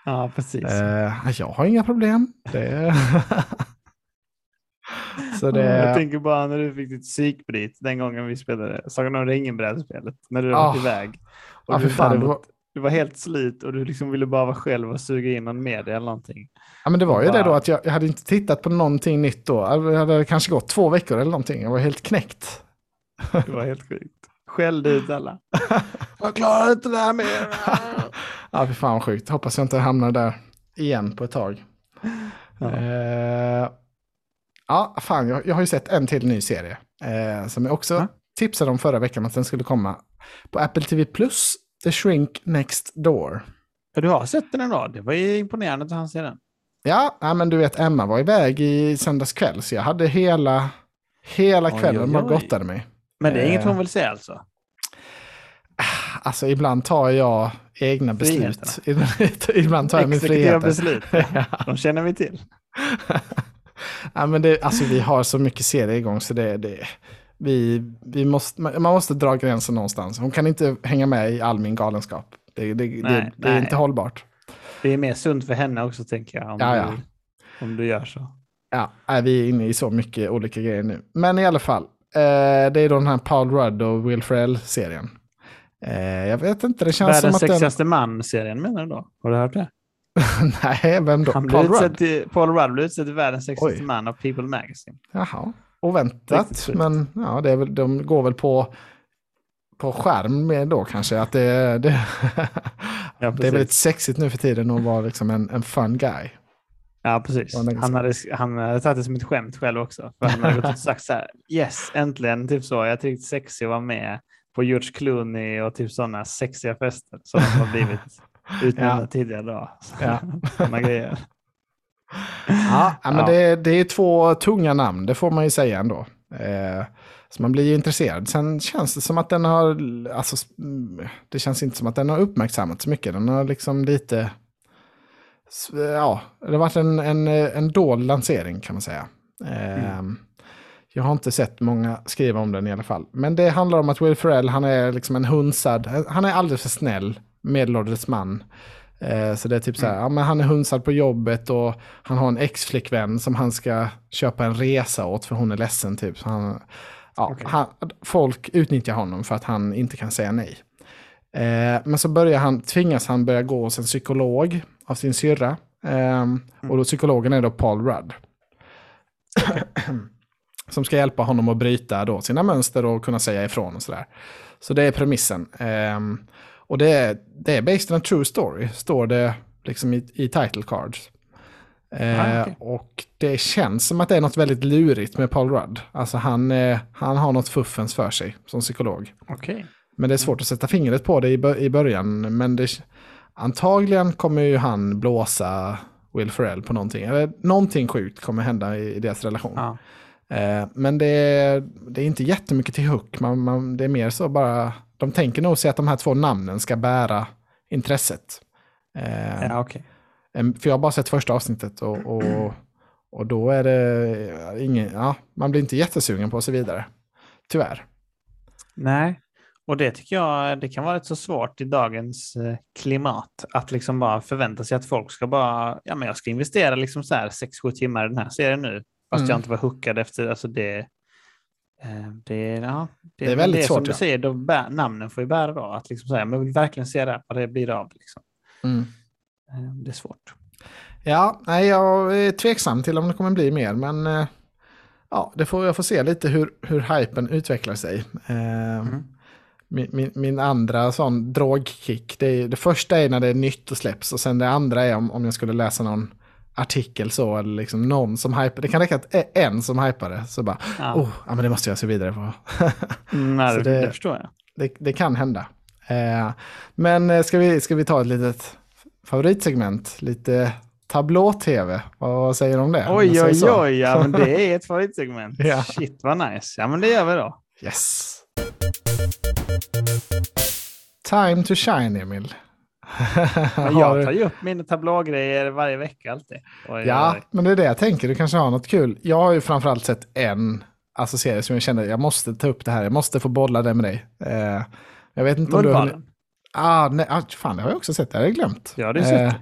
Ja, precis. Eh, jag har inga problem. Det... så det... Jag tänker bara när du fick ditt psykbryt den gången vi spelade Sagan om ringen-brädspelet. När du oh. iväg. Och ah, du, fan, hade, du var helt slut och du liksom ville bara vara själv och suga in någon media eller någonting. Ja men det var ju bara... det då att jag, jag, hade inte tittat på någonting nytt då. Det hade kanske gått två veckor eller någonting. Jag var helt knäckt. Det var helt sjukt. Skällde ut alla. jag klarar inte det här mer. ja fy fan sjukt. Hoppas jag inte hamnar där igen på ett tag. Ja, uh, ja fan jag, jag har ju sett en till ny serie. Uh, som jag också ja. tipsade om förra veckan att den skulle komma. På Apple TV Plus The Shrink Next Door. Ja, du har sett den ändå. Det var ju imponerande att han ser den. Ja, ja, men du vet Emma var iväg i söndags kväll så jag hade hela, hela kvällen och gottade mig. Men det är inget eh. hon vill se alltså? Alltså ibland tar jag, egna beslut. Ibland tar jag min frihet. beslut, de känner vi till. ja, men det, alltså, vi har så mycket serier igång så det, det, vi, vi måste, man måste dra gränsen någonstans. Hon kan inte hänga med i all min galenskap. Det, det, nej, det, det är inte hållbart. Det är mer sunt för henne också tänker jag. Om, ja, ja. Du, om du gör så. Ja, vi är inne i så mycket olika grejer nu. Men i alla fall, eh, det är då den här Paul Rudd och Will Ferrell-serien. Eh, jag vet inte, det känns Världens som att sexigaste den... man-serien menar du då? Har du hört det? Nej, vem då? Han Paul Rudd? Till, Paul Rudd blev utsedd till världens sexigaste man av People Magazine. Jaha, oväntat. Men ja, det är väl, de går väl på, på skärm med då kanske. Att det, det, ja, det är väldigt sexigt nu för tiden att vara liksom en, en fun guy. Ja, precis. Han hade, han hade tagit det som ett skämt själv också. För han hade gått och sagt så här, yes, äntligen, typ så, jag tyckte sexig att vara med på George Clooney och typ sådana sexiga fester som har blivit utnämnda ja. tidigare då. Ja. Sådana grejer. Ja, men ja. Det, det är två tunga namn, det får man ju säga ändå. Eh, så man blir ju intresserad. Sen känns det som att den har, alltså, det känns inte som att den har uppmärksammats så mycket. Den har liksom lite, ja, det har varit en, en, en dold lansering kan man säga. Eh, mm. Jag har inte sett många skriva om den i alla fall. Men det handlar om att Will Ferrell, han är liksom en hunsad, han är alldeles för snäll, medelålders man. Eh, så det är typ så här, mm. ja, men han är hunsad på jobbet och han har en ex-flickvän som han ska köpa en resa åt för hon är ledsen typ. Så han, ja, okay. han, folk utnyttjar honom för att han inte kan säga nej. Eh, men så börjar han, tvingas han börja gå hos en psykolog av sin syrra. Eh. Och då psykologen är då Paul Rudd. som ska hjälpa honom att bryta då sina mönster och kunna säga ifrån och sådär. Så det är premissen. Um, och det är, det är based on a true story, står det liksom i, i title cards. Uh, okay. Och det känns som att det är något väldigt lurigt med Paul Rudd. Alltså han, uh, han har något fuffens för sig som psykolog. Okay. Men det är svårt att sätta fingret på det i, i början. Men det, antagligen kommer ju han blåsa Will Ferrell på någonting. Eller någonting sjukt kommer hända i, i deras relation. Ja. Eh, men det är, det är inte jättemycket till hook. Man, man, det är mer så bara, de tänker nog sig att de här två namnen ska bära intresset. Eh, ja, okay. För jag har bara sett första avsnittet och, och, och då är det ingen, ja, man blir inte jättesugen på att se vidare. Tyvärr. Nej, och det tycker jag det kan vara rätt så svårt i dagens eh, klimat. Att liksom bara förvänta sig att folk ska bara, ja men jag ska investera liksom så här 6-7 timmar i den här serien nu. Fast mm. jag inte var hookad efter, alltså det, eh, det, ja, det, det är väldigt det svårt. Som du säger, då bär, namnen får ju bära då. Att liksom säga, men vill verkligen se det, vad det blir av. Liksom. Mm. Eh, det är svårt. Ja, nej, jag är tveksam till om det kommer bli mer, men eh, ja, det får, jag får se lite hur, hur hypen utvecklar sig. Mm. Min, min, min, andra sån drogkick, det, det första är när det är nytt och släpps och sen det andra är om, om jag skulle läsa någon artikel så, eller liksom någon som hypar. Det kan räcka att en som hypar det, så bara, ja. oh, ja, men det måste jag se vidare på. mm, nej, det, det, förstår jag. Det, det kan hända. Eh, men eh, ska vi, ska vi ta ett litet favoritsegment, lite tablå-tv. Vad säger du om det? Oj, oj, oj, ja men det är ett favoritsegment. ja. Shit vad nice. Ja men det gör vi då. Yes. Time to shine, Emil jag tar ju upp mina tablågrejer varje vecka alltid. ja, men det är det jag tänker. Du kanske har något kul. Jag har ju framförallt sett en alltså, serie som jag kände jag måste ta upp det här. Jag måste få bolla det med dig. Eh, jag vet inte om du har... Ah, nej, ah, fan, det har jag också sett. Det har jag glömt. Ja, det är eh,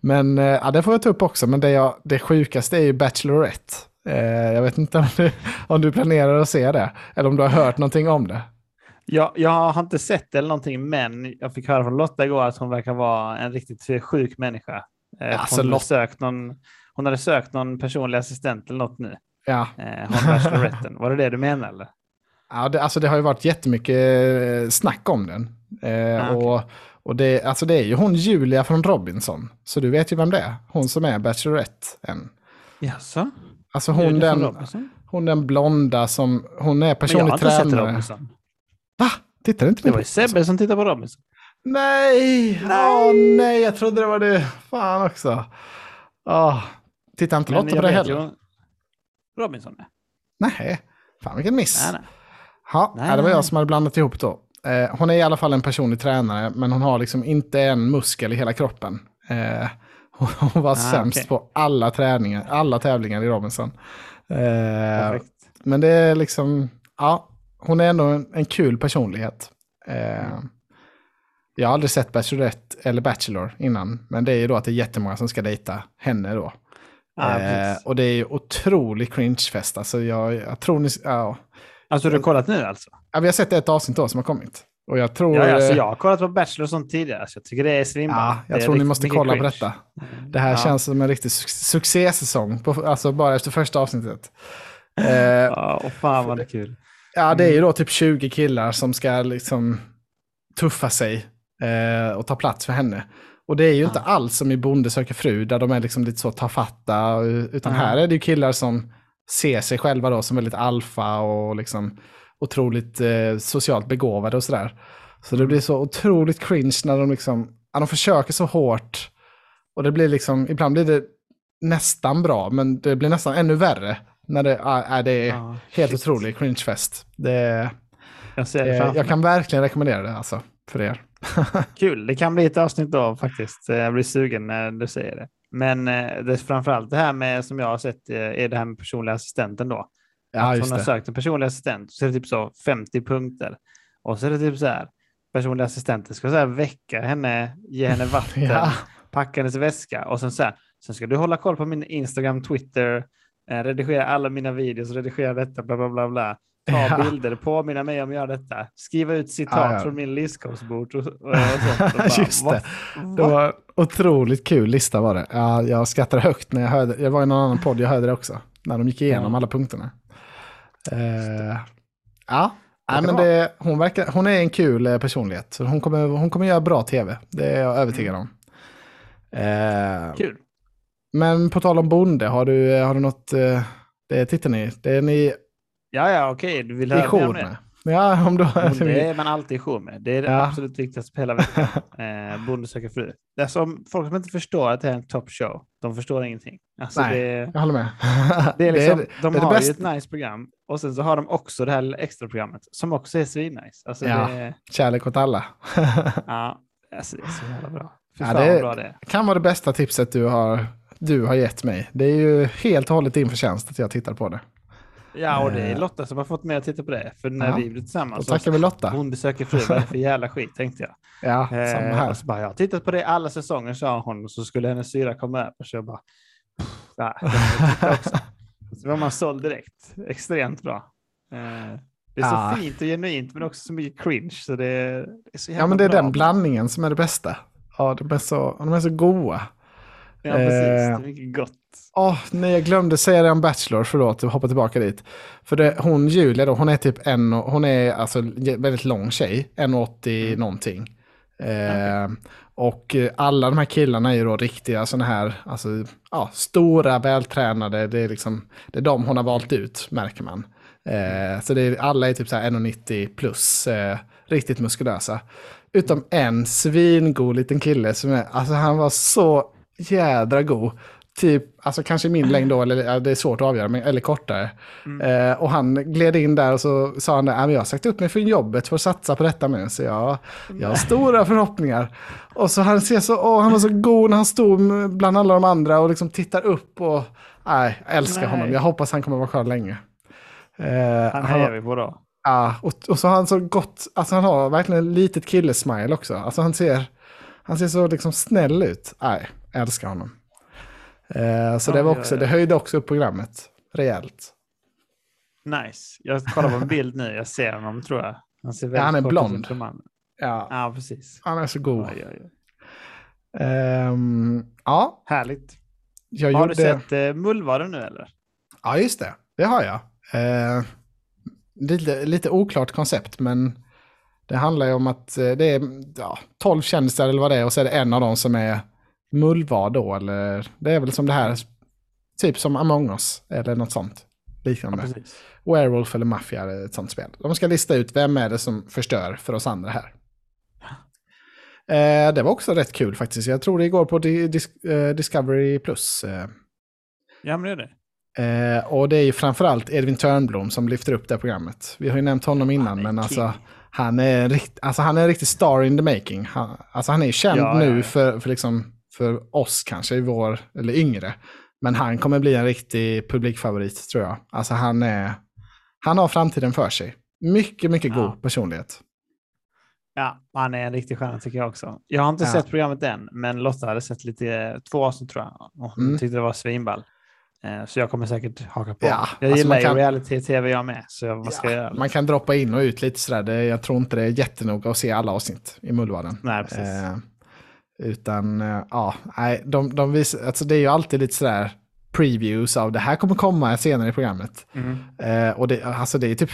Men eh, ah, det får jag ta upp också. Men det, jag, det sjukaste är ju Bachelorette. Eh, jag vet inte om du, om du planerar att se det. Eller om du har hört någonting om det. Jag, jag har inte sett det eller någonting, men jag fick höra från Lotta igår att hon verkar vara en riktigt sjuk människa. Eh, alltså, hon, hade sökt någon, hon hade sökt någon personlig assistent eller något nu. Ja. Eh, hon Var det det du menade? Eller? Ja, det, alltså det har ju varit jättemycket eh, snack om den. Eh, ah, okay. och, och det, alltså det är ju hon Julia från Robinson. Så du vet ju vem det är. Hon som är Bachelorette än. Jaså? Alltså hon den, hon den blonda som, hon är personlig tränare. Inte. Va? Tittar inte Det var ju Sebbe som tittade på Robinson. Nej! Nej. Oh, nej, jag trodde det var det. Fan också. Oh. Tittar inte Lotta på det heller? Ju... Robinson? Nej. Fan vilken miss. Nej, nej. Ha, nej, det var jag som hade blandat ihop då. Eh, hon är i alla fall en personlig tränare, men hon har liksom inte en muskel i hela kroppen. Eh, hon var ah, sämst okay. på alla träningar, alla tävlingar i Robinson. Eh, men det är liksom, ja, hon är ändå en, en kul personlighet. Eh, mm. Jag har aldrig sett Bachelorette eller Bachelor innan, men det är ju då att det är jättemånga som ska dejta henne då. Ah, eh, och det är ju otrolig cringe-fest. Alltså jag, jag tror ni... Ja. Alltså du har kollat nu alltså? Ja, vi har sett ett avsnitt då som har kommit. Och jag tror... Ja, alltså, jag har kollat på Bachelor och sånt tidigare, så jag tycker det är svinbra. Ja, jag tror ni måste kolla cringe. på detta. Det här ja. känns som en riktig succésäsong, på, alltså bara efter första avsnittet. Eh, ja, och fan vad det är kul. Ja, det är ju då typ 20 killar som ska liksom tuffa sig eh, och ta plats för henne. Och det är ju inte alls som i Bonde söker fru, där de är liksom lite så tafatta, utan här är det ju killar som ser sig själva då som väldigt alfa och liksom otroligt eh, socialt begåvade och sådär. Så det blir så otroligt cringe när de liksom, ja, de försöker så hårt. Och det blir liksom, ibland blir det nästan bra, men det blir nästan ännu värre. När det, är det är ah, helt shit. otrolig cringefest. Det, jag, ser det, jag kan verkligen rekommendera det alltså, för er. Kul, det kan bli ett avsnitt då faktiskt. Jag blir sugen när du säger det. Men eh, det är framförallt det här med som jag har sett eh, är det här med personliga assistenten då. Ja, att hon har sökt en personlig assistent så är det typ så 50 punkter. Och så är det typ så här, personliga assistenten ska så här väcka henne, ge henne vatten, ja. packa hennes väska och sen så här, sen ska du hålla koll på min Instagram, Twitter, eh, redigera alla mina videos, redigera detta, bla bla bla bla ta ja. bilder, påminna mig om att göra detta, skriva ut citat ja, ja. från min livscoachbok och, och, och Just det. Det var otroligt kul lista var det. Ja, jag skrattade högt när jag hörde, jag var i någon annan podd, jag hörde det också, när de gick igenom alla punkterna. Uh, ja, Nej, men det, hon, verkar, hon är en kul eh, personlighet. Så hon, kommer, hon kommer göra bra tv, det är jag övertygad om. Uh, kul. Men på tal om bonde, har du, har du något, det tittar ni, det är ni Ja, ja, okej. Du vill höra mer det? Ja, om du... Det är man alltid i jour med. Det är det ja. absolut viktigaste på hela veckan. eh, Bonde söker fru. Det är som folk som inte förstår att det är en top show, de förstår ingenting. Alltså Nej, det, jag håller med. det är liksom, det är, de det är har ju ett nice program och sen så har de också det här extra programmet som också är svinnice. Alltså ja, det, kärlek åt alla. ja, alltså det är så jävla bra. ja, det, bra det kan vara det bästa tipset du har, du har gett mig. Det är ju helt och hållet din förtjänst att jag tittar på det. Ja, och det är eh. Lotta som har fått mig att titta på det. För när ja. vi blev tillsammans. Då tackar vi Lotta. Hon besöker fru, vad är för jävla skit, tänkte jag. Ja, samma eh, här. så bara, jag har tittat på det alla säsonger, sa hon. Och så skulle hennes syra komma över. Så jag bara, ja, så var man såld direkt. Extremt bra. Eh, det är så ja. fint och genuint, men också så mycket cringe. Så det är, det är så ja, men det är bra. den blandningen som är det bästa. Ja, de är så, de är så goa. Ja, precis. Det är gott. Oh, nej, jag glömde säga det om Bachelor, förlåt, hoppa tillbaka dit. För det, hon Julia då, hon är typ en, hon är alltså väldigt lång tjej, 1,80 mm. någonting. Eh, okay. Och alla de här killarna är ju då riktiga sådana här, alltså, ja, stora, vältränade, det är liksom, det är de hon har valt ut, märker man. Eh, så det är, alla är typ 1,90 plus, eh, riktigt muskulösa. Utom en svingod liten kille som är, alltså han var så jädra god typ, alltså kanske min längd då, eller det är svårt att avgöra, men, eller kortare. Mm. Eh, och han gled in där och så sa han, jag har sagt upp mig för jobbet för att satsa på detta nu, så jag, jag har stora förhoppningar. Och så han ser så, åh, han var så god när han stod bland alla de andra och liksom tittar upp och, nej, jag älskar nej. honom. Jag hoppas han kommer vara kvar länge. Eh, han hejar vi på då. Ja, och, och så har han så gott, alltså han har verkligen ett litet killesmile också. Alltså han ser, han ser så liksom snäll ut. Nej, älskar honom. Eh, så ja, det, var också, ja, ja. det höjde också upp programmet rejält. Nice. Jag kollar på en bild nu, jag ser honom tror jag. Han, ser väldigt ja, han är blond. Ja. ja, precis. Han är så god. Um, ja. Härligt. Jag har gjorde... du sett uh, Mullvaden nu eller? Ja, just det. Det har jag. Uh, lite, lite oklart koncept, men det handlar ju om att uh, det är ja, 12 kändisar eller vad det är och så är det en av dem som är mullvad då, eller det är väl som det här, typ som Among us, eller något sånt liknande. Ja, Werewolf eller Mafia, ett sånt spel. De ska lista ut vem är det som förstör för oss andra här. Eh, det var också rätt kul faktiskt. Jag tror det går på Dis eh, Discovery Plus. Eh. Ja, men det är det. Eh, och det är ju framförallt Edvin Törnblom som lyfter upp det programmet. Vi har ju nämnt honom innan, men alltså han är, rikt, alltså han är en riktig star in the making. Han, alltså han är känd ja, nu ja, ja. För, för, liksom, för oss kanske, i vår, eller yngre. Men han kommer bli en riktig publikfavorit tror jag. Alltså han, är, han har framtiden för sig. Mycket, mycket god personlighet. Ja, han är en riktig stjärna tycker jag också. Jag har inte ja. sett programmet än, men Lotta hade sett lite, två avsnitt tror jag. Och hon mm. tyckte det var svinball. Eh, så jag kommer säkert haka på. Ja, jag alltså gillar ju reality-tv jag med. Så jag, vad ska ja, jag göra? Man kan droppa in och ut lite sådär. Jag tror inte det är jättenoga att se alla avsnitt i Mullvaden. Nej, precis. Eh, utan, eh, ja, nej, de, de visar, alltså det är ju alltid lite sådär previews av det här kommer komma senare i programmet. Mm. Eh, och det, alltså det är typ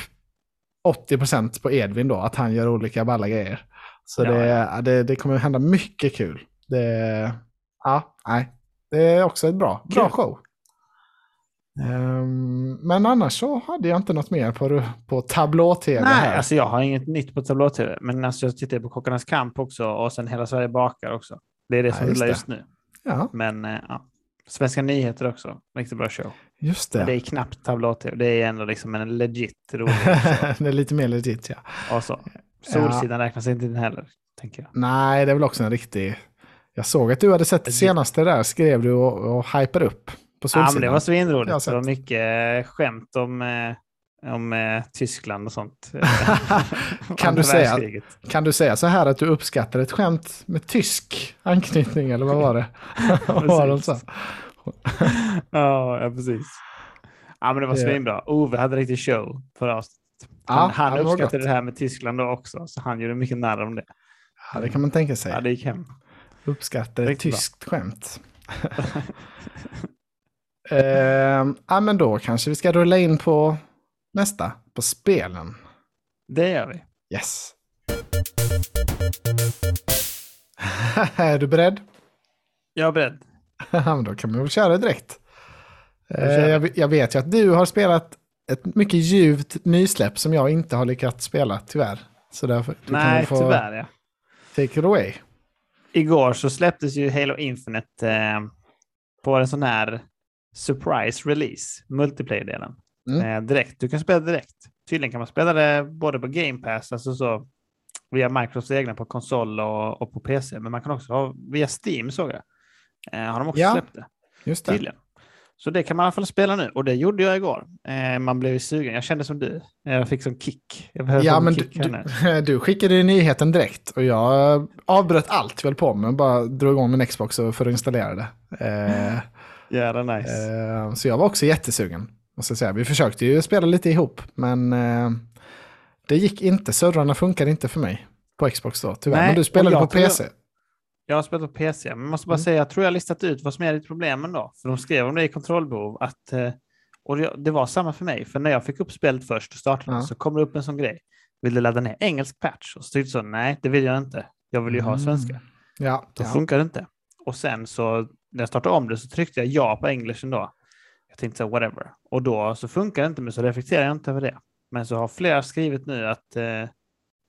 80% på Edvin då, att han gör olika balla grejer. Så ja, det. Det, det kommer hända mycket kul. Det, ja, nej, det är också ett bra, bra show. Um, men annars så hade jag inte något mer på, på tablå-tv. Nej, här. alltså jag har inget nytt på tablå-tv. Men alltså jag tittar på Kockarnas kamp också och sen Hela Sverige bakar också. Det är det som ja, rullar just nu. Ja. Men uh, ja. Svenska nyheter också. Riktigt bra show. Just det. Men det är knappt tablå-tv. Det är ändå liksom en legit rolig Det är lite mer legit ja. Och så. Solsidan ja. räknas inte in heller, tänker jag. Nej, det är väl också en riktig... Jag såg att du hade sett det senaste där, skrev du och, och hypade upp på Solsidan. Ja, men det var svinroligt. Det var mycket skämt om, eh, om eh, Tyskland och sånt. kan, du säga, kan du säga så här att du uppskattar ett skämt med tysk anknytning, eller vad var det? vad var de sa? ja, precis. Ja, men det var svinbra. Ove hade riktigt show förra avsnittet. Han, ja, han uppskattade det här med Tyskland då också, så han gjorde mycket narr om det. Ja, det kan man tänka sig. Ja, det gick hem. Uppskattar ett tyskt bra. skämt. uh, ja, men då kanske vi ska rulla in på nästa, på spelen. Det gör vi. Yes. är du beredd? Jag är beredd. Men då kan vi väl köra direkt. Uh, jag, jag vet ju att du har spelat ett mycket ljuvt nysläpp som jag inte har lyckats spela tyvärr. Så därför, Nej, få tyvärr ja. Take it away. Igår så släpptes ju Halo Infinite eh, på en sån här surprise release, multiplayer-delen. Mm. Eh, direkt. Du kan spela direkt. Tydligen kan man spela det både på Game Pass, alltså så via Microsofts egna på konsol och, och, på PC, men man kan också ha via Steam såg jag. Eh, har de också ja, släppt det? Just det. Tydligen. Så det kan man i alla fall spela nu och det gjorde jag igår. Eh, man blev sugen. Jag kände som du. Jag fick som kick. ja, men kick du, du, skickade nyheten direkt och jag avbröt allt jag höll på med. Bara drog igång min Xbox för att installera det. Eh, Jävla nice. Eh, så jag var också jättesugen. Måste säga. Vi försökte ju spela lite ihop, men eh, det gick inte. Servrarna funkade inte för mig på Xbox då, tyvärr. Nej, men du spelade på PC. Jag har spelat på PC, men måste bara mm. säga, jag tror jag listat ut vad som är ditt problem ändå. För de skrev om det i kontrollbehov, att, eh, och det var samma för mig, för när jag fick upp spelet först och startade ja. så kom det upp en sån grej. Vill du ladda ner engelsk patch? Och så tyckte jag nej, det vill jag inte. Jag vill ju ha mm. svenska. Ja, Då ja. funkar det inte. Och sen så, när jag startade om det så tryckte jag ja på engelsken då. Jag tänkte så, whatever. Och då så funkar det inte, men så reflekterar jag inte över det. Men så har flera skrivit nu att eh,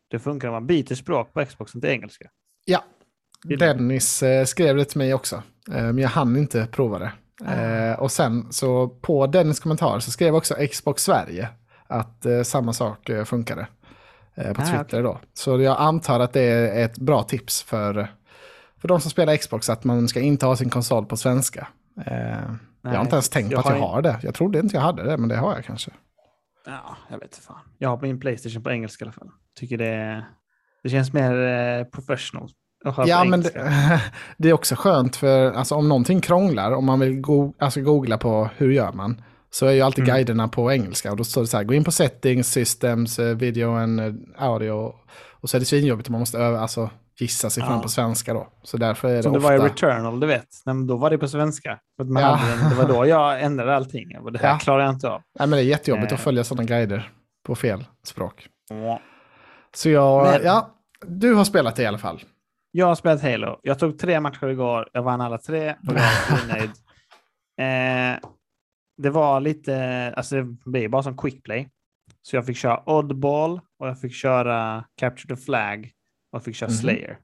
det funkar om man byter språk på Xboxen till engelska. Ja, Dennis eh, skrev det till mig också, eh, men jag hann inte prova det. Mm. och sen så på Dennis kommentar så skrev också Xbox Sverige att samma sak funkade på ah, Twitter okay. då. Så jag antar att det är ett bra tips för, för de som spelar Xbox att man ska inte ha sin konsol på svenska. Nej, jag har inte ens tänkt på att jag har det. Jag trodde inte jag hade det, men det har jag kanske. Ja, jag vet inte fan. Jag har min Playstation på engelska i alla fall. Tycker det, det känns mer professional Ja, men det, det, är också skönt för alltså, om någonting krånglar, om man vill go alltså, googla på hur gör man, så är ju alltid mm. guiderna på engelska. Och då står det så här, gå in på settings, systems, eh, video and eh, audio. Och så är det svinjobbigt om man måste öva, alltså, gissa sig ja. fram på svenska då. Så därför är det Som ofta... det var i Returnal, du vet. Men då var det på svenska. För man ja. hade, det var då jag ändrade allting. Det här ja. klarar jag inte av. Nej, men det är jättejobbigt eh. att följa sådana guider på fel språk. Ja. Så jag, men... ja, du har spelat det i alla fall. Jag har spelat Halo. Jag tog tre matcher igår. Jag vann alla tre och jag är nöjd. Eh, det var lite, alltså det blir bara som quick play. Så jag fick köra oddball och jag fick köra capture the flag och fick köra mm slayer.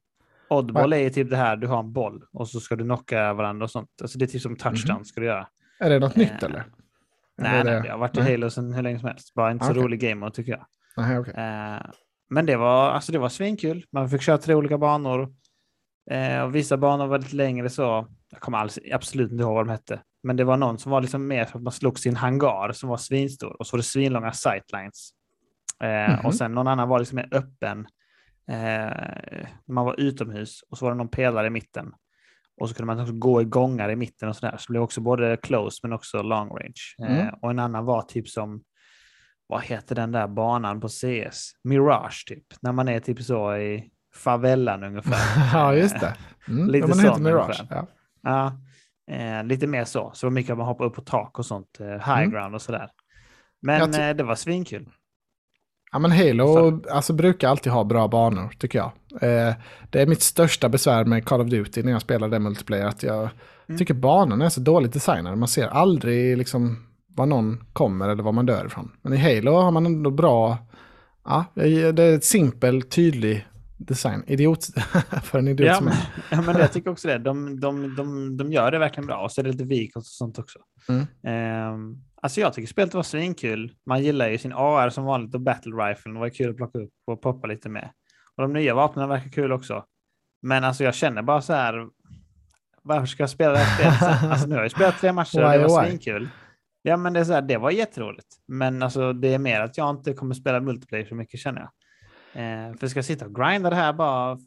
Oddball är typ det här, du har en boll och så ska du knocka varandra och sånt. Alltså det är typ som touchdown mm ska du göra. Är det något eh, nytt eller? Nej, nej, jag har varit i Halo sedan hur länge som helst. Bara inte så okay. rolig gamer tycker jag. Nej, okay. eh, men det var, alltså det var svinkul. Man fick köra tre olika banor. Eh, och vissa banor var lite längre så. Jag kommer alls, absolut inte ihåg vad de hette. Men det var någon som var liksom mer för att man slogs i en hangar som var svinstor. Och så var det svinlånga sightlines. Eh, mm -hmm. Och sen någon annan var liksom mer öppen. Eh, man var utomhus och så var det någon pelare i mitten. Och så kunde man också gå i gångar i mitten och sådär. Så det blev också både close men också long range. Eh, mm. Eh, och en annan var typ som, vad heter den där banan på CS? Mirage typ. När man är typ så i favellan ungefär. ja, just det. Mm. Lite ja, heter Mirage. Ja. ja eh, lite mer så. Så det var mycket att man hoppade upp på tak och sånt. Eh, high mm. ground och sådär. Men eh, det var svinkul. Ja men Halo alltså, brukar alltid ha bra banor tycker jag. Eh, det är mitt största besvär med Call of Duty när jag spelar det multiplayer. Att jag mm. tycker banorna är så dåligt designade. Man ser aldrig liksom var någon kommer eller var man dör ifrån. Men i Halo har man ändå bra, ja, det är ett simpel, tydlig design. Idiot för en idiot ja, som men, ja, men jag tycker också det. De, de, de, de gör det verkligen bra. Och så är det lite vik och sånt också. Mm. Um, Alltså jag tycker spelet var svinkul. Man gillar ju sin AR som vanligt och battle rifle. Var kul att plocka upp och poppa lite med. Och de nya vapnen verkar kul också. Men alltså jag känner bara så här. Varför ska jag spela det här spelet? alltså nu har jag spelat tre matcher och det var svinkul. Ja men det är så här, det var jätteroligt. Men alltså det är mer att jag inte kommer spela multiplayer så mycket känner jag. Eh, för ska jag sitta och grinda det här bara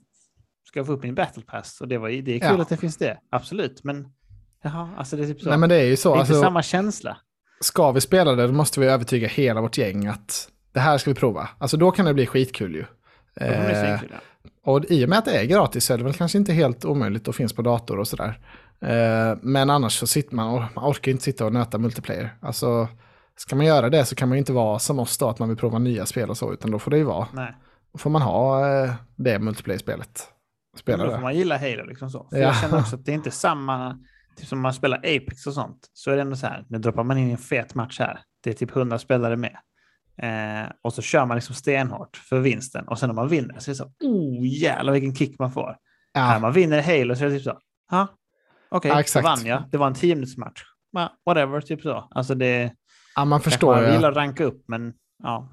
ska jag få upp min battle pass och det, var, det är kul ja. att det finns det, absolut. Men jaha, alltså det är typ så. Nej men det är ju så. Det är alltså... inte samma känsla ska vi spela det, då måste vi övertyga hela vårt gäng att det här ska vi prova. Alltså då kan det bli skitkul ju. Eh, och i och med att det är gratis så är det väl kanske inte helt omöjligt och finns på dator och sådär. Eh, men annars så sitter man, och man orkar inte sitta och nöta multiplayer. Alltså, ska man göra det så kan man ju inte vara som oss då, att man vill prova nya spel och så, utan då får det ju vara. Nej. Då får man ha eh, det multiplayer-spelet. Spela då får man gilla Halo liksom så. För ja. Jag känner också att det är inte samma typ som man spelar Apex och sånt, så är det ändå så här, nu droppar man in en fet match här. Det är typ 100 spelare med. Eh, och så kör man liksom stenhårt för vinsten. Och sen när man vinner så är det så, oh jävlar vilken kick man får. Ja. När man vinner Halo så är det typ så, ja, okej, okay, ja, vann jag. Det var en 10 minuters match. whatever, typ så. Alltså det... Ja, man förstår. Man vill ranka upp, men ja.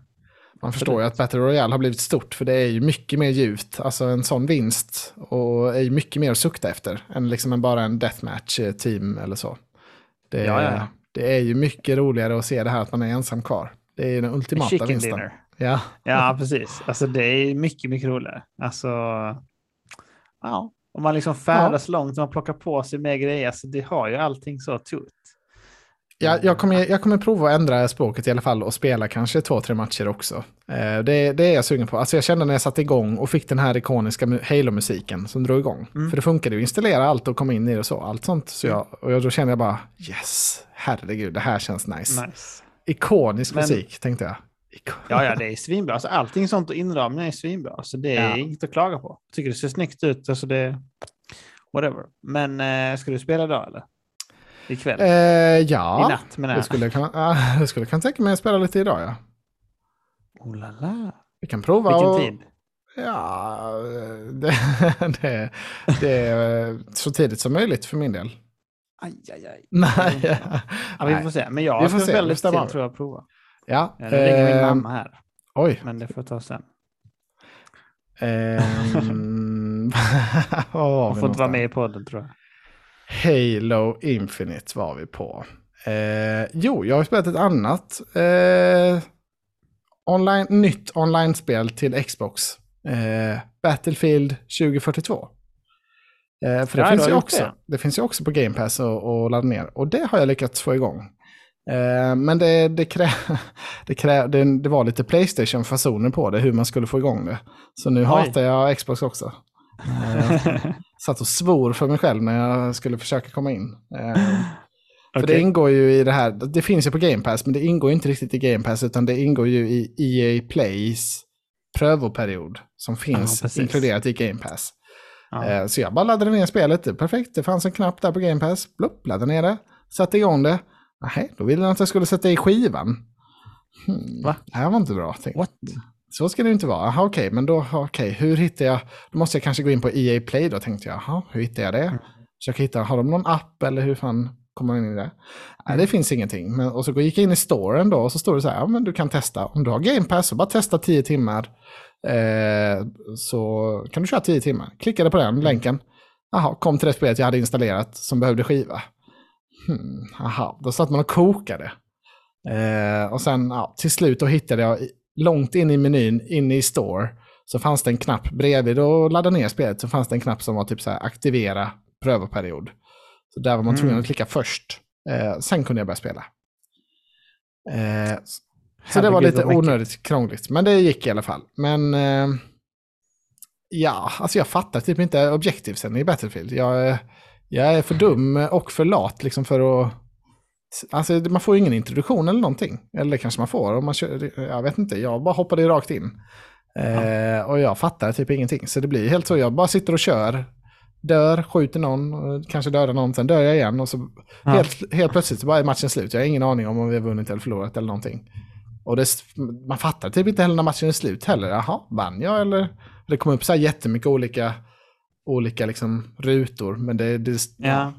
Man förstår ju att Battle Royale har blivit stort för det är ju mycket mer djupt. Alltså en sån vinst och är ju mycket mer att sukta efter än liksom bara en deathmatch-team eller så. Det, ja, ja. det är ju mycket roligare att se det här att man är ensam kvar. Det är ju den ultimata Chicken vinsten. Dinner. Ja. ja, precis. Alltså det är mycket, mycket roligare. Alltså, ja, om man liksom färdas ja. långt och man plockar på sig mer grejer, alltså det har ju allting så tut. Jag, jag, kommer, jag kommer prova att ändra språket i alla fall och spela kanske två, tre matcher också. Eh, det, det är jag sugen på. Alltså jag kände när jag satte igång och fick den här ikoniska Halo-musiken som drog igång. Mm. För det funkade ju installera allt och komma in i det och så. Allt sånt. Så jag, och då kände jag bara yes, herregud, det här känns nice. nice. Ikonisk Men, musik tänkte jag. Ikon. Ja, ja, det är svinbra. Alltså, allting sånt och inramning är svinbra. Så det är ja. inget att klaga på. Jag tycker det ser snyggt ut. Alltså det... Whatever. Men äh, ska du spela idag eller? Ikväll? Eh, ja, I natt menar jag. Jag skulle, kan, äh, jag skulle kunna tänka mig att spela lite idag ja. Oh la la. Vi kan prova Vilken och... tid? Ja, det, det, det, är så tidigt som möjligt för min del. Aj, aj, aj. Nej. Ja, vi får se. Men jag ska spela lite till tror jag prova. Ja. Nu ringer min mamma här. Oj. Men det får jag ta sen. Um, Hon får inte vara med i podden tror jag. Halo Infinite var vi på. Eh, jo, jag har spelat ett annat eh, online, nytt online-spel till Xbox. Eh, Battlefield 2042. Eh, för det, ja, finns ju också, det. det. finns ju också på Game Pass att ladda ner. Och det har jag lyckats få igång. Eh, men det, det, krä, det, krä, det, det var lite Playstation-fasoner på det, hur man skulle få igång det. Så nu Oj. hatar jag Xbox också. Eh, satt och svor för mig själv när jag skulle försöka komma in. Eh, för okay. det ingår ju i det här, det finns ju på Game Pass, men det ingår inte riktigt i Game Pass, utan det ingår ju i EA Plays prövoperiod som finns ja, inkluderat i Game Pass. Ja. Eh, så jag bara laddade ner spelet, perfekt, det fanns en knapp där på Game Pass, Blupp, laddade ner det, satte igång det. Nej, då ville den att jag skulle sätta i skivan. Hmm, Va? Det här var inte bra. What? Så ska det inte vara. Aha, okej, okay, men då, okej, okay, hur hittar jag, då måste jag kanske gå in på EA Play då, tänkte jag. Aha, hur hittar jag det? Mm. Försöka hitta, har de någon app eller hur fan? kommer man in i det. Nej, det finns ingenting. Men, och så gick jag in i storen då och så står det så här, ja men du kan testa. Om du har Game Pass så bara testa 10 timmar. Eh, så kan du köra 10 timmar. Klickade på den länken. Jaha, kom till det spelet jag hade installerat som behövde skiva. Hmm, aha, då satt man och kokade. Eh, och sen ja, till slut då hittade jag långt in i menyn, inne i store, så fanns det en knapp bredvid och ladda ner spelet så fanns det en knapp som var typ så här aktivera prövoperiod. Så där var man tvungen mm. att klicka först. Eh, sen kunde jag börja spela. Eh, så det var lite onödigt krångligt, men det gick i alla fall. Men eh, ja, alltså jag fattar typ inte objektivsen i Battlefield. Jag, jag är för dum och för lat liksom för att... Alltså man får ju ingen introduktion eller någonting. Eller kanske man får. Om man kör, jag vet inte, jag bara hoppade rakt in. Eh, och jag fattar typ ingenting. Så det blir helt så, jag bara sitter och kör. Dör, skjuter någon, kanske dödar någon, sen dör jag igen. Och så ja. helt, helt plötsligt så bara är matchen slut. Jag har ingen aning om om vi har vunnit eller förlorat eller någonting. Och det, man fattar typ inte heller när matchen är slut heller. Jaha, vann jag eller? Det kommer upp så här jättemycket olika, olika liksom rutor. Men det, det, ja.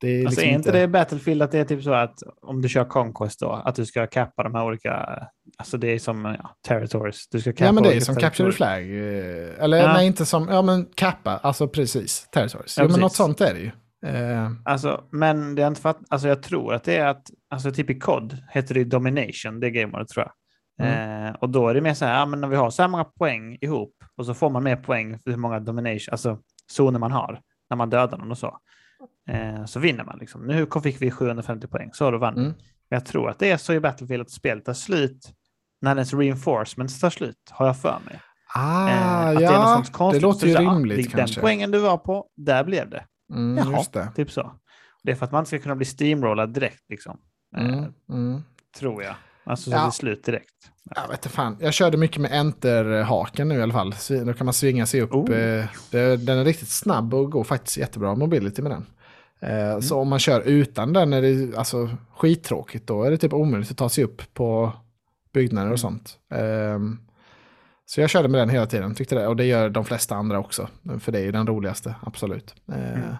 Det är, alltså liksom är inte det Battlefield att det är typ så att om du kör Conquest då, att du ska kappa de här olika, alltså det är som ja, territories. Du ska ja men det är som Capture the Flag. Eh, eller ja. nej inte som, ja men kappa, alltså precis, territories. Ja, ja men något sånt är det ju. Uh... Alltså, men det är inte för att, alltså jag tror att det är att, alltså typ i COD heter det Domination, det gamemodet tror jag. Mm. Eh, och då är det mer så här, ja, men när vi har så här många poäng ihop och så får man mer poäng för hur många domination, alltså zoner man har när man dödar någon och så. Eh, så vinner man. Liksom. Nu fick vi 750 poäng, så då vann mm. Jag tror att det är så i Battlefield att spelet tar slut när dess reinforcements tar slut, har jag för mig. Ah, eh, ja, det, det låter ju rimligt Den kanske. poängen du var på, där blev det. Mm, Jaha, det. typ så. Det är för att man ska kunna bli steamrollad direkt, liksom. Eh, mm, mm. Tror jag. Alltså så ja. det är slut direkt. Jag vet fan. Jag körde mycket med enter-haken nu i alla fall. Då kan man svinga sig upp. Oh. Eh, den är riktigt snabb och går faktiskt jättebra mobility med den. Eh, mm. Så om man kör utan den är det alltså skittråkigt. Då är det typ omöjligt att ta sig upp på byggnader och mm. sånt. Ehm, så jag körde med den hela tiden, tyckte det. Och det gör de flesta andra också. För det är ju den roligaste, absolut. Eh, mm.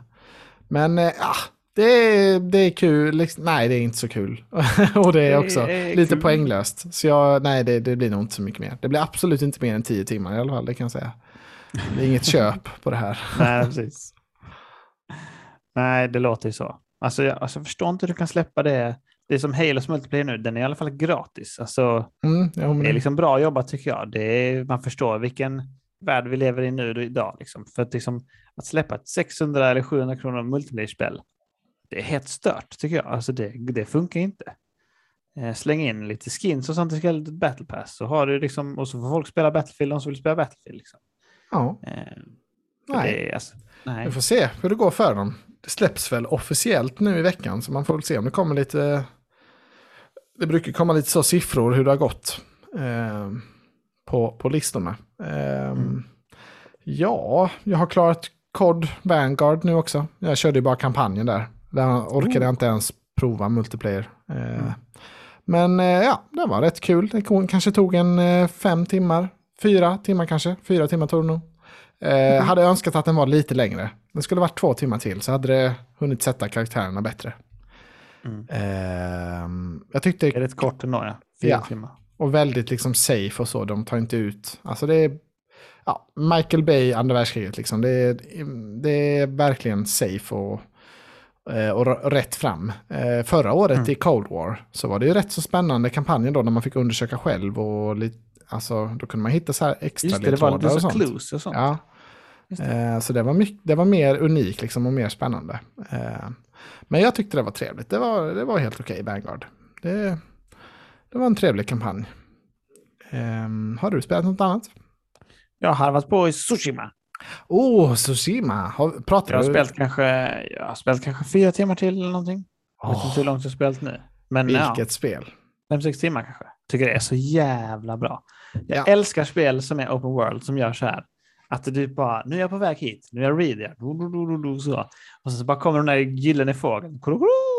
Men ja, det, det är kul. Liksom, nej, det är inte så kul. och det är också det är lite kul. poänglöst. Så jag, nej, det, det, blir nog inte så mycket mer. Det blir absolut inte mer än tio timmar i alla fall, det kan jag säga. Det är inget köp på det här. nej, precis. Nej, det låter ju så. Alltså jag, alltså, jag förstår inte hur du kan släppa det. Det är som Halos multiplayer nu, den är i alla fall gratis. Alltså, mm, ja, men... Det är liksom bra jobbat tycker jag. Det är, man förstår vilken värld vi lever i nu och idag. Liksom. För att, liksom, att släppa ett 600 eller 700 kronor multiplayer-spel det är helt stört tycker jag. Alltså det, det funkar inte. Eh, släng in lite skins och sånt i stället battle pass så har du liksom, och så får folk spela Battlefield de som vill spela Battlefield. Liksom. Ja. Eh, nej. alltså, nej. Vi får se hur det går för dem. Det släpps väl officiellt nu i veckan så man får väl se om det kommer lite. Det brukar komma lite så siffror hur det har gått eh, på, på listorna. Eh, mm. Ja, jag har klarat COD Vanguard nu också. Jag körde ju bara kampanjen där. Där orkade jag inte ens prova multiplayer. Eh, mm. Men eh, ja, det var rätt kul. Det kanske tog en eh, fem timmar. Fyra timmar kanske. Fyra timmar tog det nog. Mm. Hade önskat att den var lite längre. Den skulle varit två timmar till så hade det hunnit sätta karaktärerna bättre. Mm. Uh, jag tyckte... Det är rätt kort ändå, ja. Fyra ja. timmar. Och väldigt liksom safe och så. De tar inte ut... Alltså det är... Ja, Michael Bay, andra världskriget liksom. Det är, det är verkligen safe och Eh, och rätt fram. Eh, förra året mm. i Cold War så var det ju rätt så spännande kampanjer då när man fick undersöka själv och lite, alltså då kunde man hitta så här extra Just det, det var lite så clues och sånt. Ja. Det. Eh, så det var, mycket, det var mer unikt liksom och mer spännande. Men jag tyckte det var trevligt. Det var, det var helt okej, okay, Vanguard. Det, det var en trevlig kampanj. Har du spelat något annat? Jag har harvat på i Tsushima. Oh, Tsushima. Pratar jag har, du? Spelat kanske, jag har spelat kanske fyra timmar till eller någonting. Jag vet inte hur långt jag har spelat nu. Men, Vilket ja, spel. Fem, sex timmar kanske. Tycker det är så jävla bra. Jag ja. älskar spel som är open world som gör så här. Att du bara, nu är jag på väg hit, nu är jag ready. Så. Och så bara kommer den där gyllene fågeln.